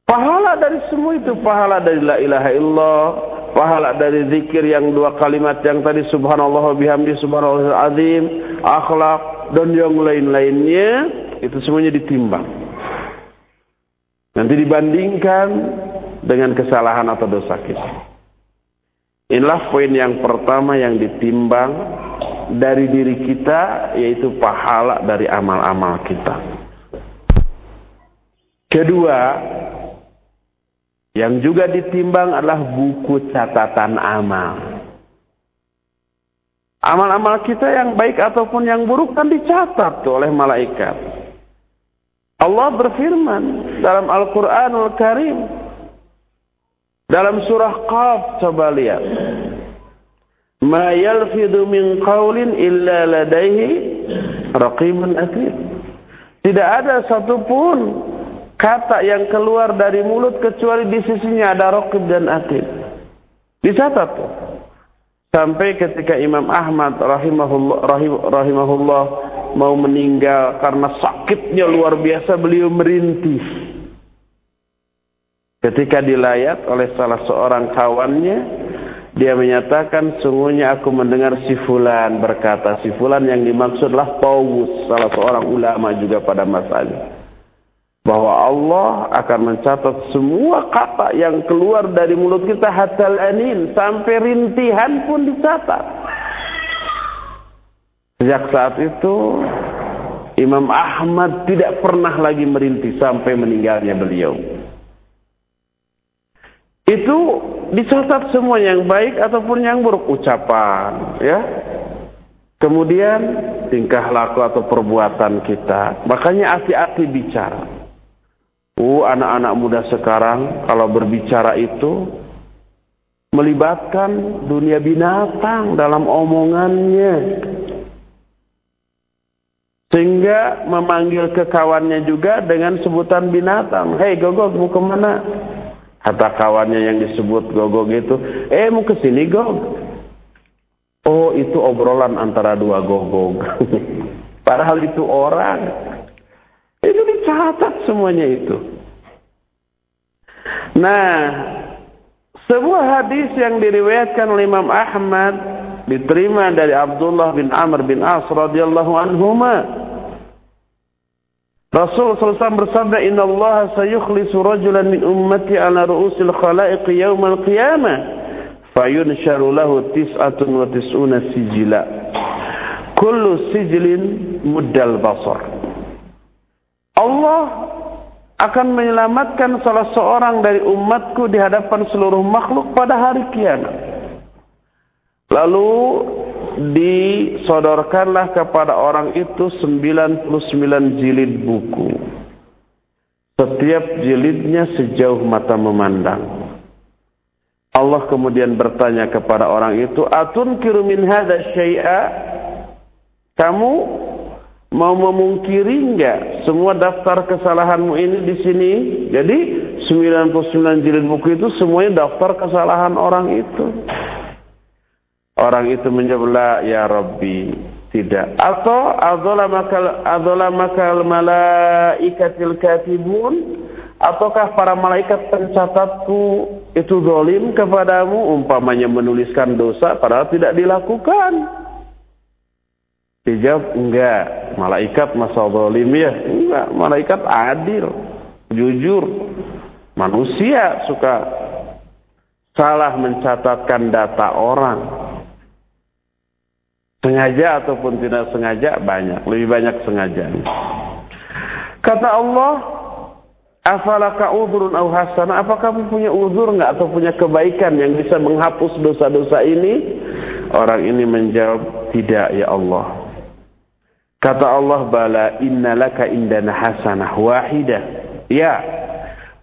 Pahala dari semua itu, pahala dari la ilaha illallah, pahala dari zikir yang dua kalimat yang tadi subhanallah bihamdi subhanallah azim, akhlak dan yang lain-lainnya itu semuanya ditimbang. Nanti dibandingkan dengan kesalahan atau dosa kita. Inilah poin yang pertama yang ditimbang dari diri kita yaitu pahala dari amal-amal kita. Kedua, yang juga ditimbang adalah buku catatan amal. Amal-amal kita yang baik ataupun yang buruk kan dicatat oleh malaikat. Allah berfirman dalam Al-Quranul Karim dalam surah Qaf coba lihat. Ma yalfidu min qawlin illa ladaihi raqibun atid. Tidak ada satupun kata yang keluar dari mulut kecuali di sisinya ada rokib dan atid. Dicatat tuh. Sampai ketika Imam Ahmad rahimahullah, rahimahullah mau meninggal karena sakitnya luar biasa beliau merintih. Ketika dilayat oleh salah seorang kawannya, dia menyatakan sungguhnya aku mendengar si fulan berkata si fulan yang dimaksudlah Paulus salah seorang ulama juga pada masanya. Bahwa Allah akan mencatat semua kata yang keluar dari mulut kita hatal anin sampai rintihan pun dicatat. Sejak saat itu Imam Ahmad tidak pernah lagi merintih sampai meninggalnya beliau. Itu dicatat semua yang baik ataupun yang buruk ucapan ya. Kemudian tingkah laku atau perbuatan kita makanya hati-hati bicara. Uh anak-anak muda sekarang kalau berbicara itu melibatkan dunia binatang dalam omongannya. Sehingga memanggil ke kawannya juga dengan sebutan binatang. Hei gogok mau ke mana Kata kawannya yang disebut gogog itu, eh mau ke sini gog. Oh itu obrolan antara dua gogog. Padahal itu orang. Itu dicatat semuanya itu. Nah, sebuah hadis yang diriwayatkan oleh Imam Ahmad diterima dari Abdullah bin Amr bin As radhiyallahu anhuma Rasul SAW bersabda, Inna Allah sayukhlisu rajulan min ummati ala ru'usil khalaiq yawmal qiyamah. Fayunsharu lahu tis'atun wa tis'una sijila. Kullu sijilin muddal basar. Allah akan menyelamatkan salah seorang dari umatku di hadapan seluruh makhluk pada hari kiamat. Lalu disodorkanlah kepada orang itu 99 jilid buku. Setiap jilidnya sejauh mata memandang. Allah kemudian bertanya kepada orang itu, "Atun min hadza syai'a?" Kamu mau memungkiri enggak semua daftar kesalahanmu ini di sini? Jadi 99 jilid buku itu semuanya daftar kesalahan orang itu. Orang itu menjawab la ya Rabbi tidak. Atau adalah makal malaikatil katibun ataukah para malaikat pencatatku itu dolim kepadamu umpamanya menuliskan dosa padahal tidak dilakukan. Dijawab enggak. Malaikat masa dolim ya? Enggak. Malaikat adil, jujur. Manusia suka salah mencatatkan data orang Sengaja ataupun tidak sengaja banyak, lebih banyak sengaja. Kata Allah, "Afalaka udhrun aw hasana?" Apa kamu punya uzur enggak atau punya kebaikan yang bisa menghapus dosa-dosa ini? Orang ini menjawab, "Tidak ya Allah." Kata Allah, "Bala innalaka indana hasanah wahidah." Ya,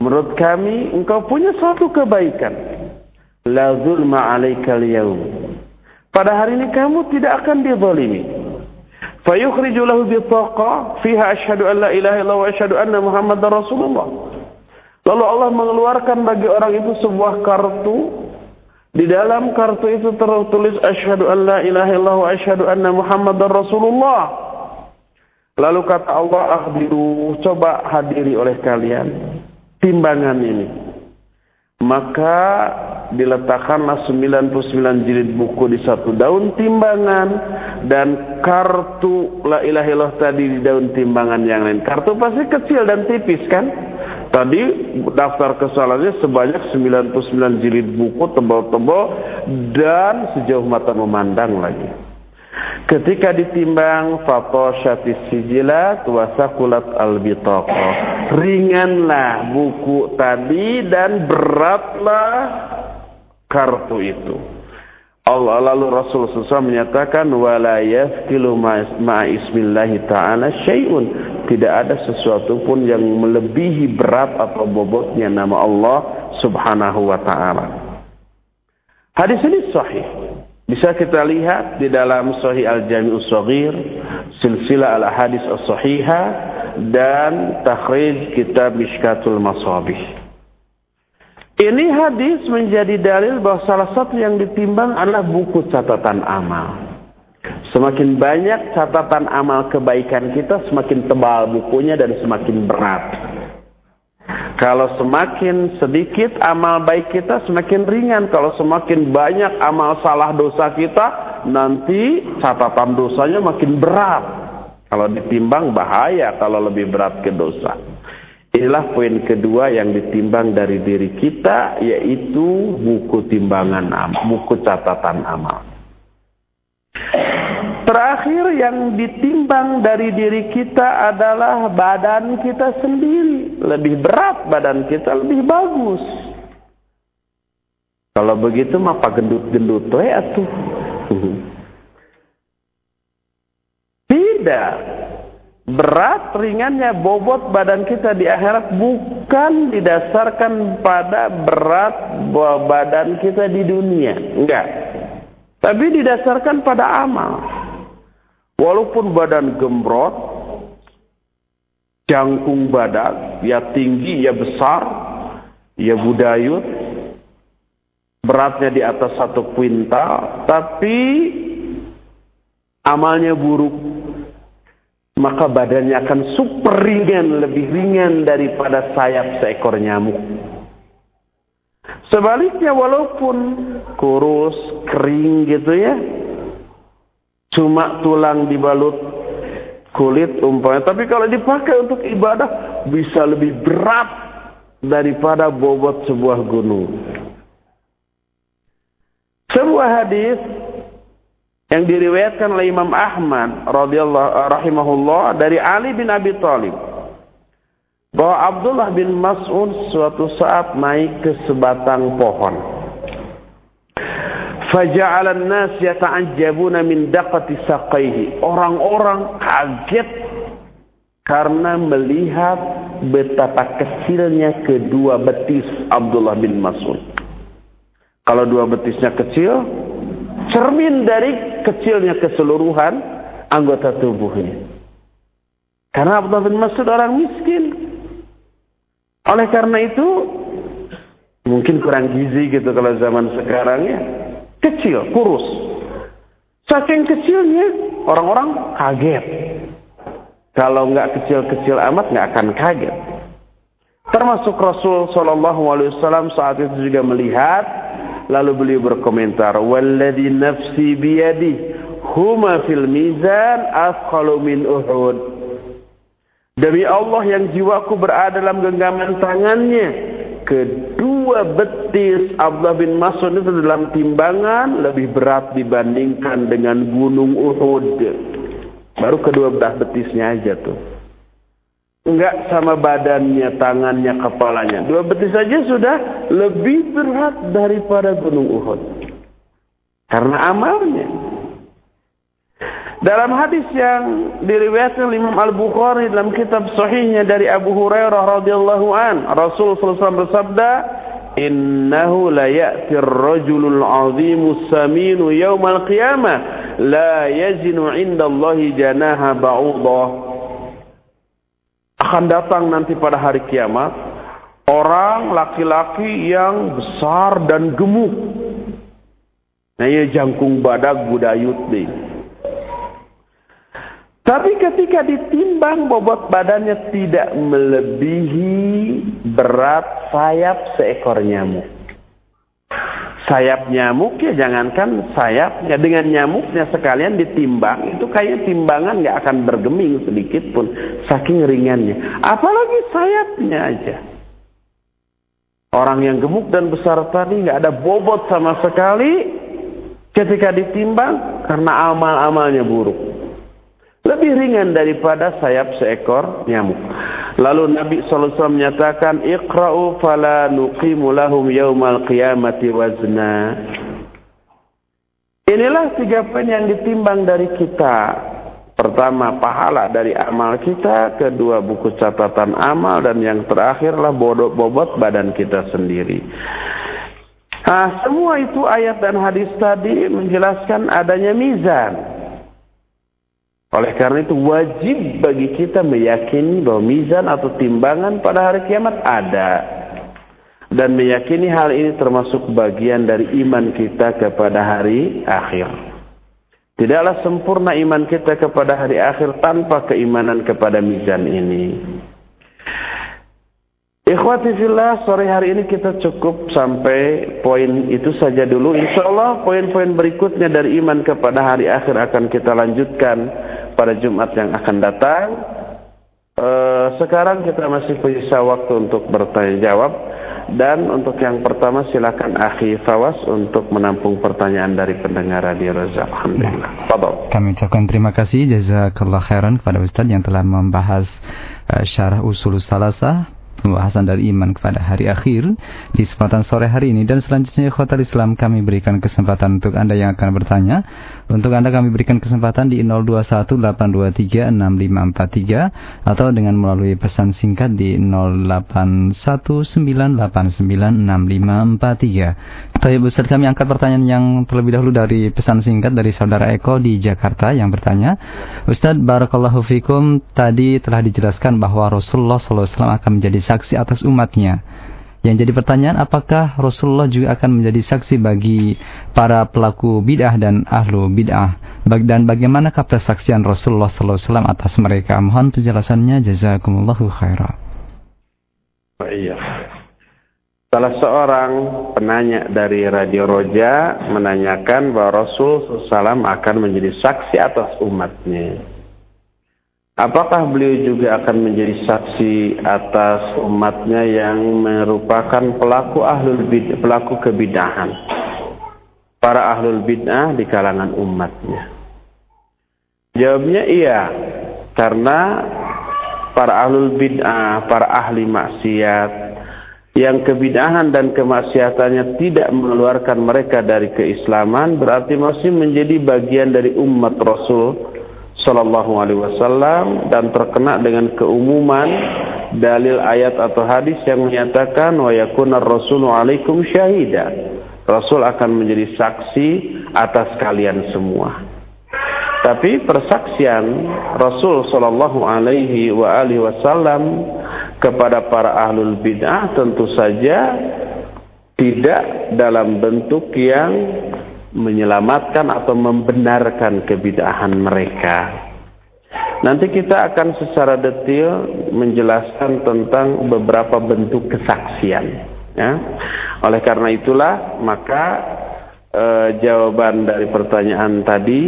menurut kami engkau punya satu kebaikan. La zulma 'alaikal yaum pada hari ini kamu tidak akan dizalimi. Fayukhriju lahu bitaqa fiha asyhadu an la ilaha illallah wa asyhadu anna muhammadar rasulullah. Lalu Allah mengeluarkan bagi orang itu sebuah kartu di dalam kartu itu tertulis asyhadu an la ilaha illallah wa asyhadu anna muhammadar rasulullah. Lalu kata Allah akhbiru coba hadiri oleh kalian timbangan ini. Maka diletakkanlah 99 jilid buku di satu daun timbangan dan kartu la ilaha illallah tadi di daun timbangan yang lain. Kartu pasti kecil dan tipis kan? Tadi daftar kesalahannya sebanyak 99 jilid buku tebal-tebal dan sejauh mata memandang lagi. Ketika ditimbang fatoshatis sijilat wasakulat albitoko. Ringanlah buku tadi dan beratlah kartu itu. Allah lalu Rasul SAW menyatakan wala yaskilu ma'a ismillahi ta'ala syai'un tidak ada sesuatu pun yang melebihi berat atau bobotnya nama Allah Subhanahu wa taala. Hadis ini sahih. Bisa kita lihat di dalam Sahih Al-Jami'us Shaghir, silsilah al-hadis as-sahihah dan takhrij kitab Mishkatul Masabih. Ini hadis menjadi dalil bahwa salah satu yang ditimbang adalah buku catatan amal. Semakin banyak catatan amal kebaikan kita, semakin tebal bukunya dan semakin berat. Kalau semakin sedikit amal baik kita, semakin ringan. Kalau semakin banyak amal salah dosa kita, nanti catatan dosanya makin berat. Kalau ditimbang bahaya kalau lebih berat ke dosa. Inilah poin kedua yang ditimbang dari diri kita, yaitu buku timbangan amal, buku catatan amal. Terakhir yang ditimbang dari diri kita adalah badan kita sendiri. Lebih berat badan kita, lebih bagus. Kalau begitu mah pak gendut-gendut we atuh. Tidak. Berat ringannya bobot badan kita di akhirat bukan didasarkan pada berat badan kita di dunia. Enggak. Tapi didasarkan pada amal. Walaupun badan gembrot, jangkung badan, ya tinggi, ya besar, ya budayut, beratnya di atas satu kuintal, tapi amalnya buruk, maka badannya akan super ringan, lebih ringan daripada sayap seekor nyamuk. Sebaliknya walaupun kurus, kering gitu ya, cuma tulang dibalut kulit umpamanya. Tapi kalau dipakai untuk ibadah bisa lebih berat daripada bobot sebuah gunung. Sebuah hadis yang diriwayatkan oleh Imam Ahmad radhiyallahu rahimahullah dari Ali bin Abi Thalib bahwa Abdullah bin Mas'ud suatu saat naik ke sebatang pohon. Faja'alan nas yata'ajjabuna min daqati saqaihi. Orang-orang kaget karena melihat betapa kecilnya kedua betis Abdullah bin Mas'ud. Kalau dua betisnya kecil, cermin dari kecilnya keseluruhan anggota tubuhnya. Karena Abdullah bin Mas'ud orang miskin. Oleh karena itu, mungkin kurang gizi gitu kalau zaman sekarang ya Kecil, kurus. Saking kecilnya, orang-orang kaget. Kalau nggak kecil-kecil amat, nggak akan kaget. Termasuk Rasul Shallallahu Alaihi Wasallam saat itu juga melihat, lalu beliau berkomentar, "Walladhi nafsi biyadi, huma fil mizan min Uhud." Demi Allah yang jiwaku berada dalam genggaman tangannya, kedua betis Abdullah bin Mas'ud itu dalam timbangan lebih berat dibandingkan dengan gunung Uhud. Baru kedua belah betisnya aja tuh. Enggak sama badannya, tangannya, kepalanya. Dua betis saja sudah lebih berat daripada gunung Uhud. Karena amalnya. Dalam hadis yang diriwayatkan Imam Al-Bukhari dalam kitab sahihnya dari Abu Hurairah radhiyallahu an, Rasul sallallahu bersabda, "Innahu la ya'ti ar-rajulul 'azimu saminu yaumal qiyamah la yazinu 'inda Allah janaha ba'udah." Akan datang nanti pada hari kiamat orang laki-laki yang besar dan gemuk. Nah, jangkung badak budayut nih tapi ketika ditimbang bobot badannya tidak melebihi berat sayap seekor nyamuk. Sayap nyamuk ya jangankan sayapnya dengan nyamuknya sekalian ditimbang itu kayak timbangan nggak akan bergeming sedikit pun saking ringannya. Apalagi sayapnya aja. Orang yang gemuk dan besar tadi nggak ada bobot sama sekali ketika ditimbang karena amal-amalnya buruk lebih ringan daripada sayap seekor nyamuk. Lalu Nabi SAW menyatakan, Iqra'u fala nuqimu lahum yawmal qiyamati wazna. Inilah tiga poin yang ditimbang dari kita. Pertama, pahala dari amal kita. Kedua, buku catatan amal. Dan yang terakhirlah bobot badan kita sendiri. Nah, semua itu ayat dan hadis tadi menjelaskan adanya mizan Oleh karena itu wajib bagi kita meyakini bahwa mizan atau timbangan pada hari kiamat ada. Dan meyakini hal ini termasuk bagian dari iman kita kepada hari akhir. Tidaklah sempurna iman kita kepada hari akhir tanpa keimanan kepada mizan ini. Ikhwati fillah, sore hari ini kita cukup sampai poin itu saja dulu. Insya Allah poin-poin berikutnya dari iman kepada hari akhir akan kita lanjutkan pada Jumat yang akan datang. Uh, sekarang kita masih punya waktu untuk bertanya jawab. Dan untuk yang pertama silakan Akhi Fawas untuk menampung pertanyaan dari pendengar Radio Raza. Alhamdulillah. Nah, kami ucapkan terima kasih jazakallah khairan kepada Ustaz yang telah membahas uh, syarah usul salasah pembahasan dari iman kepada hari akhir di kesempatan sore hari ini dan selanjutnya khotel Islam kami berikan kesempatan untuk Anda yang akan bertanya. Untuk Anda kami berikan kesempatan di 0218236543 atau dengan melalui pesan singkat di 0819896543. Tapi Ustaz kami angkat pertanyaan yang terlebih dahulu dari pesan singkat dari saudara Eko di Jakarta yang bertanya, Ustaz Barakallahu Fikum tadi telah dijelaskan bahwa Rasulullah SAW akan menjadi saksi atas umatnya. Yang jadi pertanyaan apakah Rasulullah juga akan menjadi saksi bagi para pelaku bid'ah dan ahlu bid'ah dan bagaimana persaksian Rasulullah SAW atas mereka? Mohon penjelasannya jazakumullahu khairan. Iya. Salah seorang penanya dari Radio Roja menanyakan bahwa Rasul SAW akan menjadi saksi atas umatnya. Apakah beliau juga akan menjadi saksi atas umatnya yang merupakan pelaku ahlul bid pelaku kebidahan? Para ahlul bid'ah di kalangan umatnya. Jawabnya iya, karena para ahlul bid'ah, para ahli maksiat yang kebidahan dan kemaksiatannya tidak mengeluarkan mereka dari keislaman berarti masih menjadi bagian dari umat Rasul Sallallahu Alaihi Wasallam dan terkena dengan keumuman dalil ayat atau hadis yang menyatakan wa yakuna rasulu alaikum syahida. Rasul akan menjadi saksi atas kalian semua. Tapi persaksian Rasul Sallallahu Alaihi wa alihi Wasallam kepada para ahlul bid'ah tentu saja tidak dalam bentuk yang menyelamatkan atau membenarkan kebidahan mereka. Nanti kita akan secara detail menjelaskan tentang beberapa bentuk kesaksian. Ya. Oleh karena itulah maka e, jawaban dari pertanyaan tadi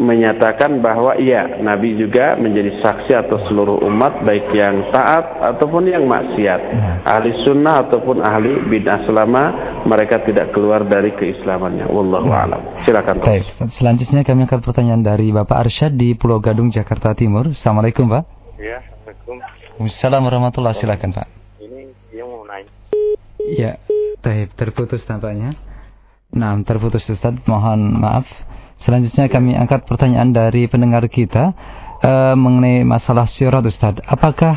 menyatakan bahwa iya Nabi juga menjadi saksi atas seluruh umat baik yang taat ataupun yang maksiat. Ya. ahli sunnah ataupun ahli bid'ah selama mereka tidak keluar dari keislamannya. Wallahu ya. alam. Silakan Baik, selanjutnya kami akan pertanyaan dari Bapak Arsyad di Pulau Gadung Jakarta Timur. Assalamualaikum Pak. Ya Assalamualaikum. Assalamualaikum warahmatullahi silakan Pak. Ini dia mau nanya. Ya terputus tampaknya. Nah, terputus Ustaz, mohon maaf. Selanjutnya kami angkat pertanyaan dari pendengar kita uh, mengenai masalah sirat Ustaz. Apakah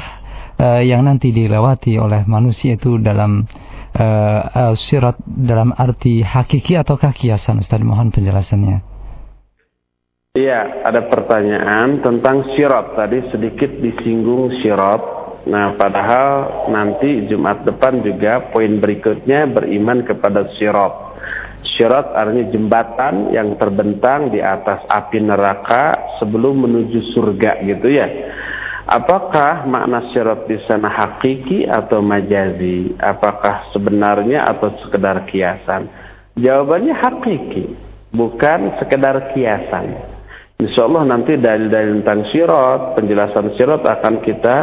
uh, yang nanti dilewati oleh manusia itu dalam uh, uh, sirat dalam arti hakiki atau kiasan Ustaz? Mohon penjelasannya. Iya, ada pertanyaan tentang sirat. Tadi sedikit disinggung sirat. Nah, padahal nanti Jumat depan juga poin berikutnya beriman kepada sirat. Syirat artinya jembatan yang terbentang di atas api neraka sebelum menuju surga gitu ya. Apakah makna syirat di sana hakiki atau majazi? Apakah sebenarnya atau sekedar kiasan? Jawabannya hakiki, bukan sekedar kiasan. Insya Allah nanti dalil-dalil tentang syirat, penjelasan syirat akan kita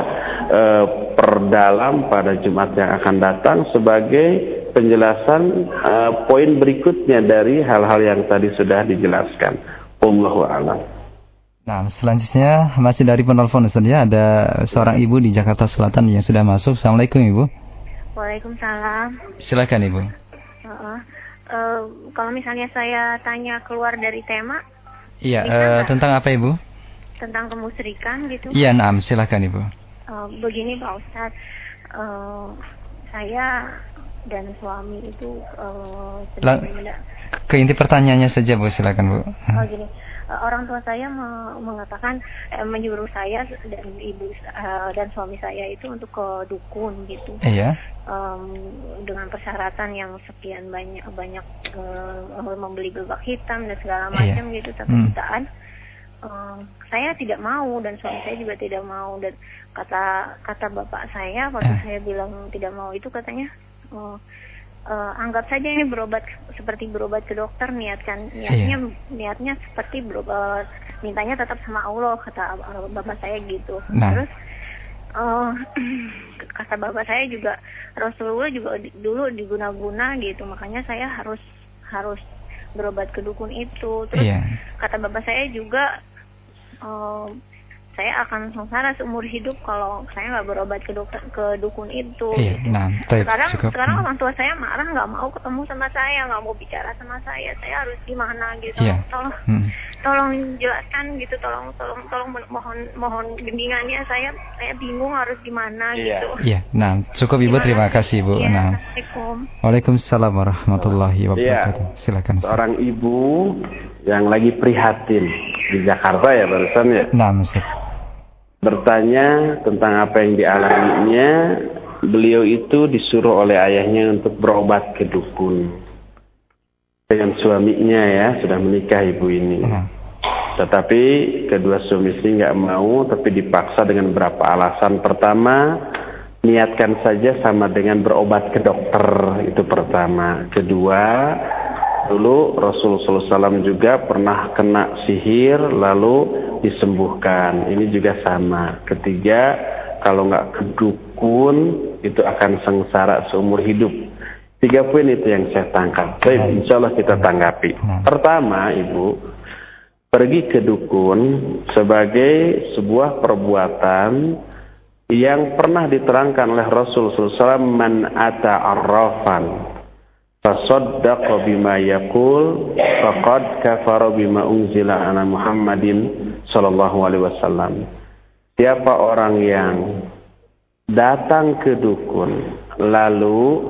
uh, perdalam pada Jumat yang akan datang sebagai penjelasan uh, poin berikutnya dari hal-hal yang tadi sudah dijelaskan. Allahu a'lam. Nah, selanjutnya masih dari penelpon Ustaz ya, ada seorang ibu di Jakarta Selatan yang sudah masuk. Assalamualaikum Ibu. Waalaikumsalam. Silakan Ibu. Uh, uh, uh, kalau misalnya saya tanya keluar dari tema. Iya, uh, tentang apa Ibu? Tentang kemusyrikan gitu. Iya, nah, silakan Ibu. Uh, begini Pak Ustadz, uh, saya dan suami itu uh, Lang ke inti pertanyaannya saja Bu, silakan Bu. Oh gini, eh, orang tua saya me- mengatakan eh, menyuruh saya dan ibu eh, dan suami saya itu untuk ke dukun gitu. Iya. Em, dengan persyaratan yang sekian banyak banyak eh, membeli gebak hitam dan segala Iya. macam gitu tapi Hmm. jutaan saya tidak mau dan suami saya juga tidak mau dan kata kata bapak saya waktu Eh. saya bilang tidak mau itu katanya oh, eh, anggap saja ini berobat seperti berobat ke dokter niatkan niatnya niatnya seperti berobat mintanya tetap sama Allah kata bapak saya gitu. Nah. terus eh, kata bapak saya juga Rasulullah juga di- dulu diguna-guna gitu. Makanya saya harus harus berobat ke dukun itu. Terus Iya. kata bapak saya juga eh, saya akan sengsara seumur hidup kalau saya nggak berobat ke dokter ke dukun itu Iya. gitu. Nah, sekarang cukup. sekarang Hmm. orang tua saya marah nggak mau ketemu sama saya nggak mau bicara sama saya saya harus gimana gitu Iya. tolong Hmm. tolong jelaskan gitu tolong tolong tolong mohon mohon bimbingannya saya saya bingung harus gimana Iya. gitu Iya. Nah, cukup Ibu terima kasih Bu. Iya, Nah, Assalamualaikum. Waalaikumsalam warahmatullahi wabarakatuh. Iya. Silakan. Seorang ibu yang lagi prihatin di Jakarta ya barusan ya. Nah, Ustaz. Bertanya tentang apa yang dialaminya. Beliau itu disuruh oleh ayahnya untuk berobat ke dukun. Dengan suaminya ya, sudah menikah ibu ini. Nah, Tetapi kedua suami istri nggak mau, tapi dipaksa dengan beberapa alasan. Pertama, niatkan saja sama dengan berobat ke dokter, itu pertama. Kedua, dulu Rasulullah SAW juga pernah kena sihir, lalu disembuhkan. Ini juga sama. Ketiga, kalau nggak ke dukun, itu akan sengsara seumur hidup. Tiga poin itu yang saya tangkap. Baik, insya Allah kita tanggapi. Pertama, Ibu, pergi ke dukun sebagai sebuah perbuatan yang pernah diterangkan oleh Rasul SAW man ata arrafan fasaddaqa bima yaqul faqad kafara bima unzila ala Muhammadin sallallahu alaihi wasallam siapa orang yang datang ke dukun lalu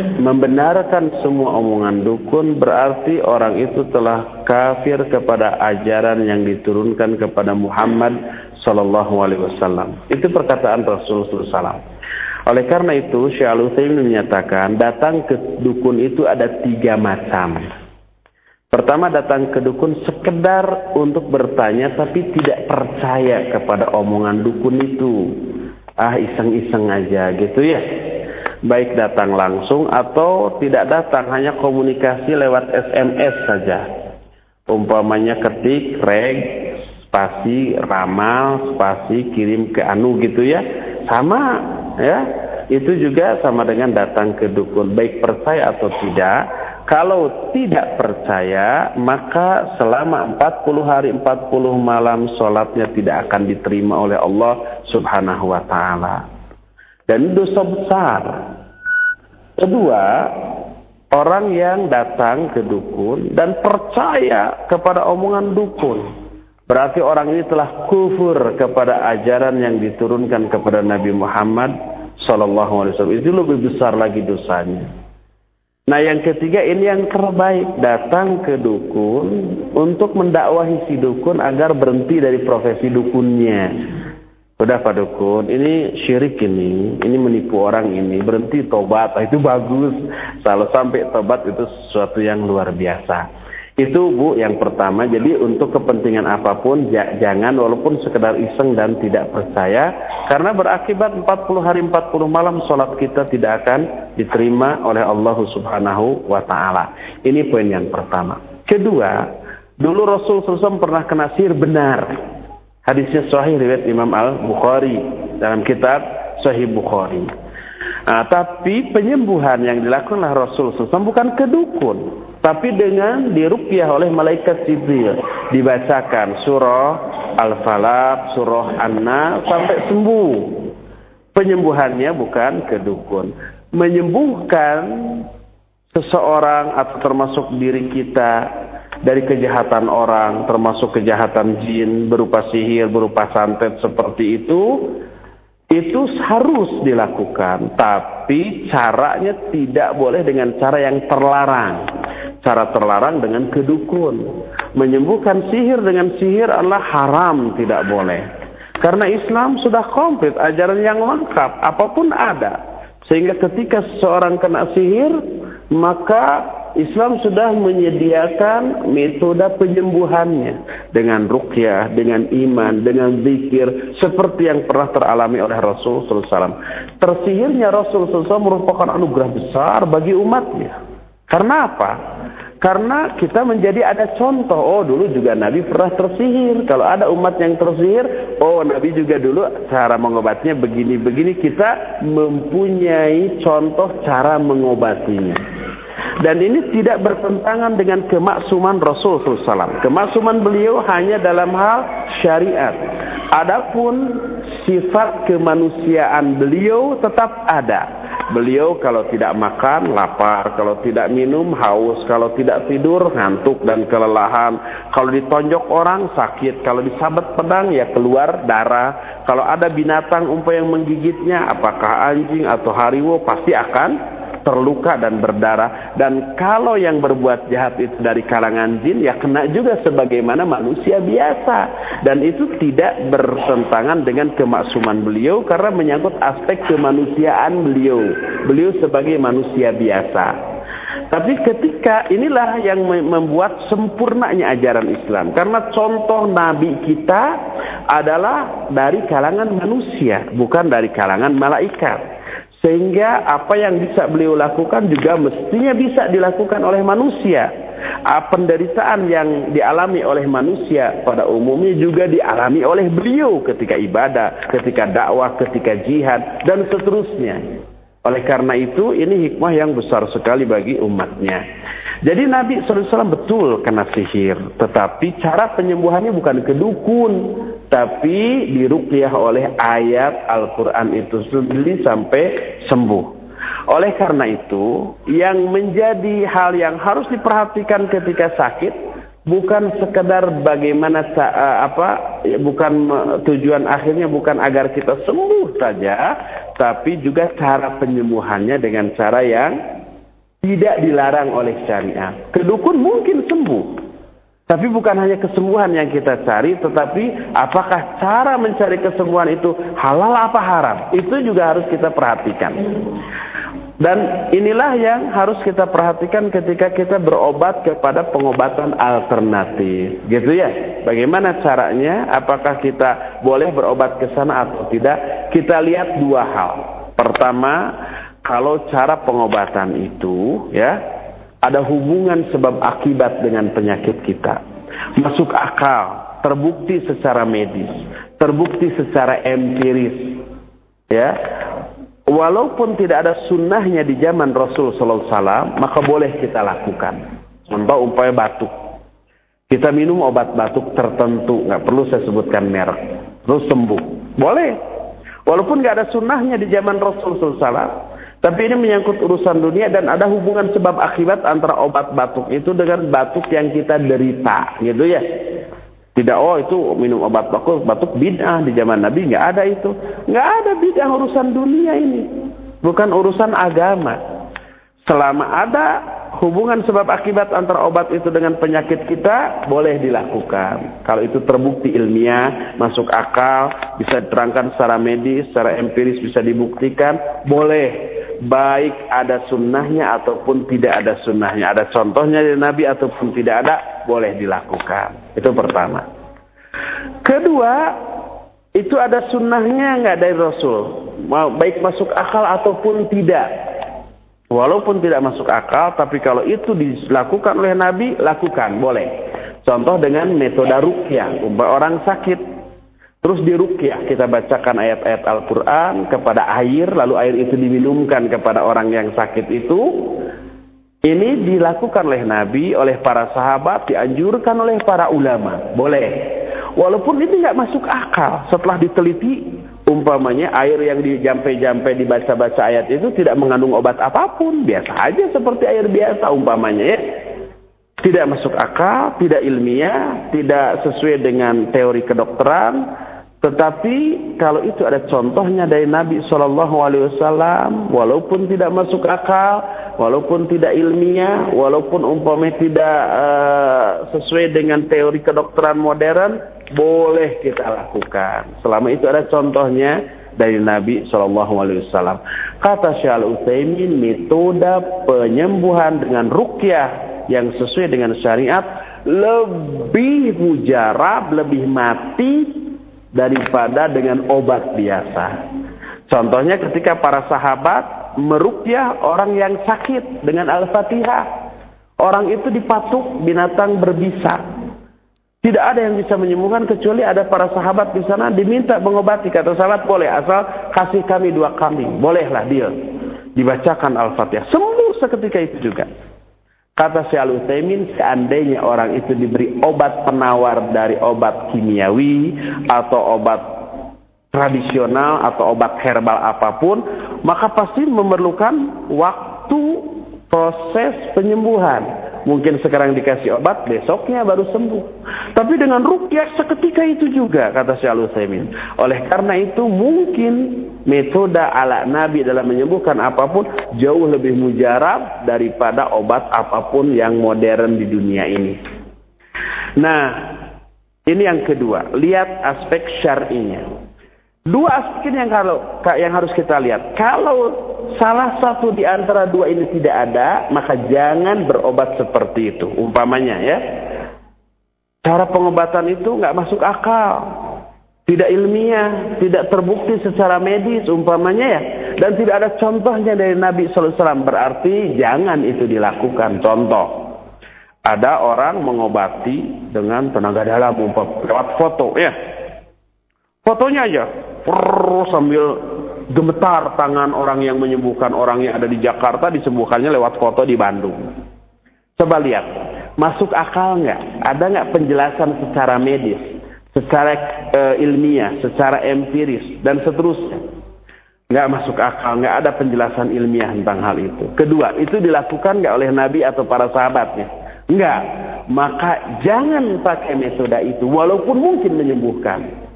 membenarkan semua omongan dukun berarti orang itu telah kafir kepada ajaran yang diturunkan kepada Muhammad sallallahu alaihi wasallam. Itu perkataan Rasulullah SAW. Oleh karena itu, Syekh Al-Utsaimin menyatakan datang ke dukun itu ada tiga macam. Pertama datang ke dukun sekedar untuk bertanya tapi tidak percaya kepada omongan dukun itu. Ah iseng-iseng aja gitu ya baik datang langsung atau tidak datang hanya komunikasi lewat SMS saja umpamanya ketik reg spasi ramal spasi kirim ke anu gitu ya sama ya itu juga sama dengan datang ke dukun baik percaya atau tidak kalau tidak percaya maka selama 40 hari 40 malam sholatnya tidak akan diterima oleh Allah subhanahu wa ta'ala dan dosa besar. Kedua, orang yang datang ke dukun dan percaya kepada omongan dukun. Berarti orang ini telah kufur kepada ajaran yang diturunkan kepada Nabi Muhammad sallallahu alaihi. Itu lebih besar lagi dosanya. Nah, yang ketiga ini yang terbaik, datang ke dukun untuk mendakwahi si dukun agar berhenti dari profesi dukunnya. Udah Pak Dukun, ini syirik ini, ini menipu orang ini, berhenti tobat, itu bagus. Kalau sampai tobat itu sesuatu yang luar biasa. Itu Bu yang pertama, jadi untuk kepentingan apa pun ja- jangan walaupun sekedar iseng dan tidak percaya karena berakibat 40 hari 40 malam sholat kita tidak akan diterima oleh Allah Subhanahu wa taala. Ini poin yang pertama. Kedua, dulu Rasul SAW pernah kena sihir benar. Hadisnya sahih riwayat Imam Al-Bukhari dalam kitab Sahih Bukhari. Nah, tapi penyembuhan yang dilakukan oleh Rasul SAW bukan kedukun, tapi dengan diruqyah oleh malaikat Jibril, dibacakan surah Al-Falaq, surah An-Nas sampai sembuh. Penyembuhannya bukan kedukun. Menyembuhkan seseorang atau termasuk diri kita dari kejahatan orang, termasuk kejahatan jin berupa sihir, berupa santet seperti itu, itu harus dilakukan. Tapi caranya tidak boleh dengan cara yang terlarang. cara terlarang dengan kedukun. Menyembuhkan sihir dengan sihir adalah haram, tidak boleh. Karena Islam sudah komplit, ajaran yang lengkap, apa pun ada. Sehingga ketika seseorang kena sihir, maka Islam sudah menyediakan metode penyembuhannya dengan rukyah, dengan iman, dengan zikir seperti yang pernah teralami oleh Rasul SAW. Tersihirnya Rasul SAW merupakan anugerah besar bagi umatnya. Karena apa? Karena kita menjadi ada contoh. Oh dulu juga Nabi pernah tersihir. Kalau ada umat yang tersihir, oh Nabi juga dulu cara mengobatnya begini-begini. Kita mempunyai contoh cara mengobatinya. Dan ini tidak bertentangan dengan kemaksuman Rasul SAW. Kemaksuman beliau hanya dalam hal syariat. Adapun sifat kemanusiaan beliau tetap ada. Beliau kalau tidak makan, lapar. Kalau tidak minum, haus. Kalau tidak tidur, ngantuk dan kelelahan. Kalau ditonjok orang, sakit. Kalau disabet pedang, ya keluar darah. Kalau ada binatang umpah yang menggigitnya, apakah anjing atau harimau, pasti akan terluka dan berdarah dan kalau yang berbuat jahat itu dari kalangan jin ya kena juga sebagaimana manusia biasa dan itu tidak bertentangan dengan kemaksuman beliau karena menyangkut aspek kemanusiaan beliau beliau sebagai manusia biasa tapi ketika inilah yang membuat sempurnanya ajaran Islam. Karena contoh Nabi kita adalah dari kalangan manusia, bukan dari kalangan malaikat. Sehingga apa yang bisa beliau lakukan juga mestinya bisa dilakukan oleh manusia. Penderitaan yang dialami oleh manusia pada umumnya juga dialami oleh beliau ketika ibadah, ketika dakwah, ketika jihad, dan seterusnya. Oleh karena itu, ini hikmah yang besar sekali bagi umatnya. Jadi Nabi SAW betul kena sihir. Tetapi cara penyembuhannya bukan kedukun. Tapi diruqyah oleh ayat Al-Quran itu sendiri sampai sembuh. Oleh karena itu, yang menjadi hal yang harus diperhatikan ketika sakit bukan sekedar bagaimana eh, apa bukan tujuan akhirnya bukan agar kita sembuh saja, tapi juga cara penyembuhannya dengan cara yang tidak dilarang oleh syariat. Kedukun mungkin sembuh. Tapi bukan hanya kesembuhan yang kita cari, tetapi apakah cara mencari kesembuhan itu halal apa haram? Itu juga harus kita perhatikan. Dan inilah yang harus kita perhatikan ketika kita berobat kepada pengobatan alternatif. Gitu ya. Bagaimana caranya? Apakah kita boleh berobat ke sana atau tidak? Kita lihat dua hal. Pertama, kalau cara pengobatan itu ya ada hubungan sebab akibat dengan penyakit kita. Masuk akal, terbukti secara medis, terbukti secara empiris. Ya. Walaupun tidak ada sunnahnya di zaman Rasul sallallahu alaihi wasallam, maka boleh kita lakukan. Contoh umpamanya batuk. Kita minum obat batuk tertentu, nggak perlu saya sebutkan merek. Terus sembuh. Boleh. Walaupun nggak ada sunnahnya di zaman Rasul sallallahu alaihi wasallam, tapi ini menyangkut urusan dunia dan ada hubungan sebab akibat antara obat batuk itu dengan batuk yang kita derita, gitu ya. Tidak, oh itu minum obat batuk, batuk bid'ah di zaman Nabi nggak ada itu, nggak ada bid'ah urusan dunia ini, bukan urusan agama. Selama ada hubungan sebab akibat antara obat itu dengan penyakit kita boleh dilakukan. Kalau itu terbukti ilmiah, masuk akal, bisa diterangkan secara medis, secara empiris bisa dibuktikan, boleh baik ada sunnahnya ataupun tidak ada sunnahnya. Ada contohnya dari Nabi ataupun tidak ada, boleh dilakukan. Itu pertama. Kedua, itu ada sunnahnya nggak dari Rasul. Baik masuk akal ataupun tidak. Walaupun tidak masuk akal, tapi kalau itu dilakukan oleh Nabi, lakukan, boleh. Contoh dengan metode rukyah. Orang sakit, Terus dirukyah kita bacakan ayat-ayat Al-Quran kepada air, lalu air itu diminumkan kepada orang yang sakit itu. Ini dilakukan oleh Nabi, oleh para sahabat, dianjurkan oleh para ulama. Boleh. Walaupun itu nggak masuk akal. Setelah diteliti, umpamanya air yang dijampe-jampe dibaca-baca ayat itu tidak mengandung obat apa pun. Biasa aja seperti air biasa umpamanya ya. Tidak masuk akal, tidak ilmiah, tidak sesuai dengan teori kedokteran, Tetapi kalau itu ada contohnya dari Nabi Shallallahu Alaihi Wasallam, walaupun tidak masuk akal, walaupun tidak ilmiah, walaupun umpamanya tidak uh, sesuai dengan teori kedokteran modern, boleh kita lakukan. Selama itu ada contohnya dari Nabi Shallallahu Alaihi Wasallam. Kata Syal Utsaimin, metode penyembuhan dengan rukyah yang sesuai dengan syariat lebih mujarab, lebih mati daripada dengan obat biasa. Contohnya ketika para sahabat merukyah orang yang sakit dengan Al-Fatihah. Orang itu dipatuk binatang berbisa. Tidak ada yang bisa menyembuhkan kecuali ada para sahabat di sana diminta mengobati. Kata sahabat boleh asal kasih kami dua kambing. Bolehlah dia. Dibacakan Al-Fatihah. Sembuh seketika itu juga. Kata Syekh Al-Utsaimin, seandainya orang itu diberi obat penawar dari obat kimiawi atau obat tradisional atau obat herbal apa pun, maka pasti memerlukan waktu proses penyembuhan. Mungkin sekarang dikasih obat, besoknya baru sembuh. Tapi dengan rukyah seketika itu juga, kata Syekh Al-Utsaimin. Oleh karena itu mungkin metode ala Nabi dalam menyembuhkan apa pun jauh lebih mujarab daripada obat apa pun yang modern di dunia ini. Nah, ini yang kedua. Lihat aspek syar'inya. Dua aspek yang kalau yang harus kita lihat. Kalau salah satu di antara dua ini tidak ada, maka jangan berobat seperti itu. Umpamanya ya, cara pengobatan itu nggak masuk akal, tidak ilmiah, tidak terbukti secara medis, umpamanya ya, dan tidak ada contohnya dari Nabi SAW. Berarti jangan itu dilakukan. Contoh, ada orang mengobati dengan tenaga dalam, umpam lewat foto ya. Fotonya aja, Prrr, sambil gemetar tangan orang yang menyembuhkan orang yang ada di Jakarta disembuhkannya lewat foto di Bandung. Coba lihat, masuk akal nggak? Ada nggak penjelasan secara medis, secara e, ilmiah, secara empiris dan seterusnya? Nggak masuk akal, nggak ada penjelasan ilmiah tentang hal itu. Kedua, itu dilakukan nggak oleh Nabi atau para sahabatnya? Nggak. Maka jangan pakai metode itu, walaupun mungkin menyembuhkan.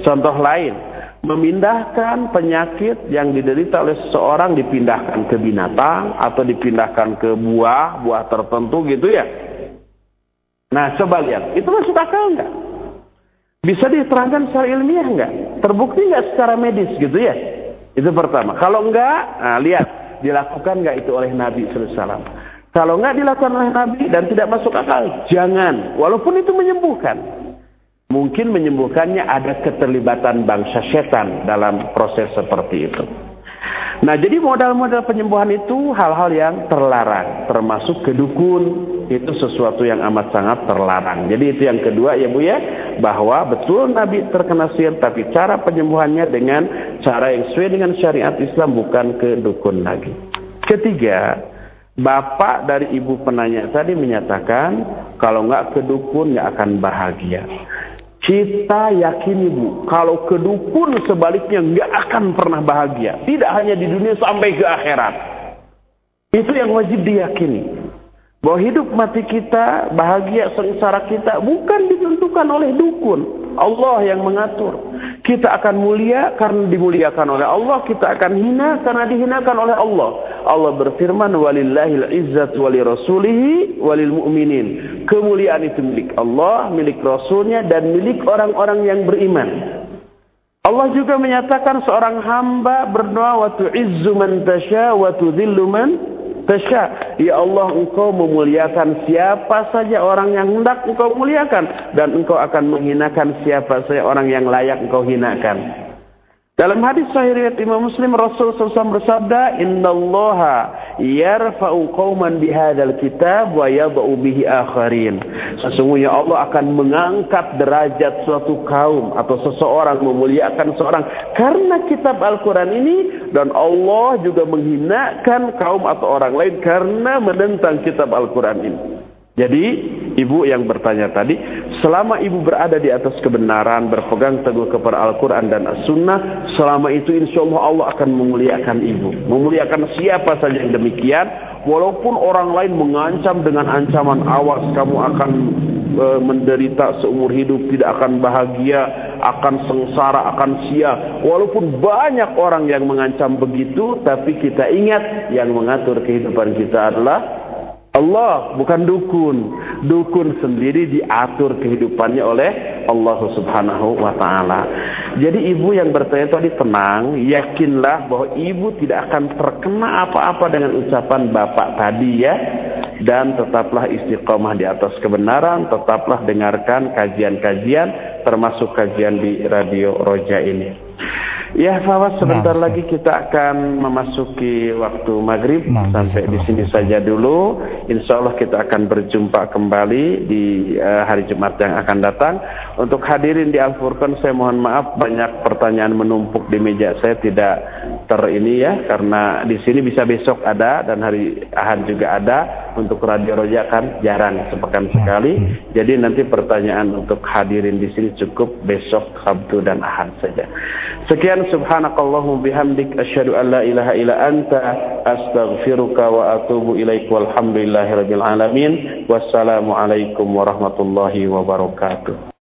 Contoh lain, memindahkan penyakit yang diderita oleh seseorang dipindahkan ke binatang atau dipindahkan ke buah, buah tertentu gitu ya. Nah, coba lihat, itu masuk akal enggak? Bisa diterangkan secara ilmiah enggak? Terbukti enggak secara medis gitu ya? Itu pertama. Kalau enggak, nah lihat, dilakukan enggak itu oleh Nabi SAW. Kalau enggak dilakukan oleh Nabi dan tidak masuk akal, jangan. Walaupun itu menyembuhkan. Mungkin menyembuhkannya ada keterlibatan bangsa setan dalam proses seperti itu. Nah, jadi modal-modal penyembuhan itu hal-hal yang terlarang, termasuk kedukun itu sesuatu yang amat sangat terlarang. Jadi itu yang kedua ya Bu ya, bahwa betul Nabi terkena sihir tapi cara penyembuhannya dengan cara yang sesuai dengan syariat Islam bukan ke dukun lagi. Ketiga, bapak dari ibu penanya tadi menyatakan kalau nggak ke dukun nggak akan bahagia. Kita yakin ibu, kalau kedukun sebaliknya nggak akan pernah bahagia. Tidak hanya di dunia sampai ke akhirat. Itu yang wajib diyakini. Bahwa hidup mati kita, bahagia sengsara kita bukan ditentukan oleh dukun. Allah yang mengatur. Kita akan mulia karena dimuliakan oleh Allah. Kita akan hina karena dihinakan oleh Allah. Allah berfirman, Walillahil izzat wali rasulihi walil mu'minin. Kemuliaan itu milik Allah, milik Rasulnya, dan milik orang-orang yang beriman. Allah juga menyatakan seorang hamba berdoa wa tu'izzu man tasya wa tudhillu man tasya. Ya Allah, engkau memuliakan siapa saja orang yang hendak engkau muliakan. Dan engkau akan menghinakan siapa saja orang yang layak engkau hinakan. Dalam hadis sahih riwayat Imam Muslim Rasul SAW bersabda, "Inna Allah yarfa'u qauman bihadzal kitab wa yad'u bihi akharin." Sesungguhnya Allah akan mengangkat derajat suatu kaum atau seseorang memuliakan seorang karena kitab Al-Qur'an ini dan Allah juga menghinakan kaum atau orang lain karena menentang kitab Al-Qur'an ini. Jadi ibu yang bertanya tadi, selama ibu berada di atas kebenaran, berpegang teguh kepada Al-Quran dan As-Sunnah, selama itu insya Allah Allah akan memuliakan ibu. Memuliakan siapa saja yang demikian, walaupun orang lain mengancam dengan ancaman awas kamu akan e, menderita seumur hidup, tidak akan bahagia, akan sengsara, akan sia. Walaupun banyak orang yang mengancam begitu, tapi kita ingat yang mengatur kehidupan kita adalah Allah bukan dukun. Dukun sendiri diatur kehidupannya oleh Allah Subhanahu wa taala. Jadi ibu yang bertanya tadi tenang, yakinlah bahwa ibu tidak akan terkena apa-apa dengan ucapan bapak tadi ya. Dan tetaplah istiqomah di atas kebenaran, tetaplah dengarkan kajian-kajian termasuk kajian di Radio Roja ini. Ya, Fawaz, sebentar nah, lagi kita akan memasuki waktu maghrib nah, sampai di sini saja dulu. Insya Allah kita akan berjumpa kembali di uh, hari Jumat yang akan datang. Untuk hadirin di Al Furqan, saya mohon maaf banyak pertanyaan menumpuk di meja saya tidak ter ini ya, karena di sini bisa besok ada dan hari Ahad juga ada. Untuk Radio Roja kan jarang sepekan sekali. Jadi nanti pertanyaan untuk hadirin di sini cukup besok Sabtu dan Ahad saja. Sekian subhanakallahum bihamdik asyhadu an la ilaha illa anta astaghfiruka wa atubu ilaik walhamdulillahirabbil alamin. Wassalamu alaikum warahmatullahi wabarakatuh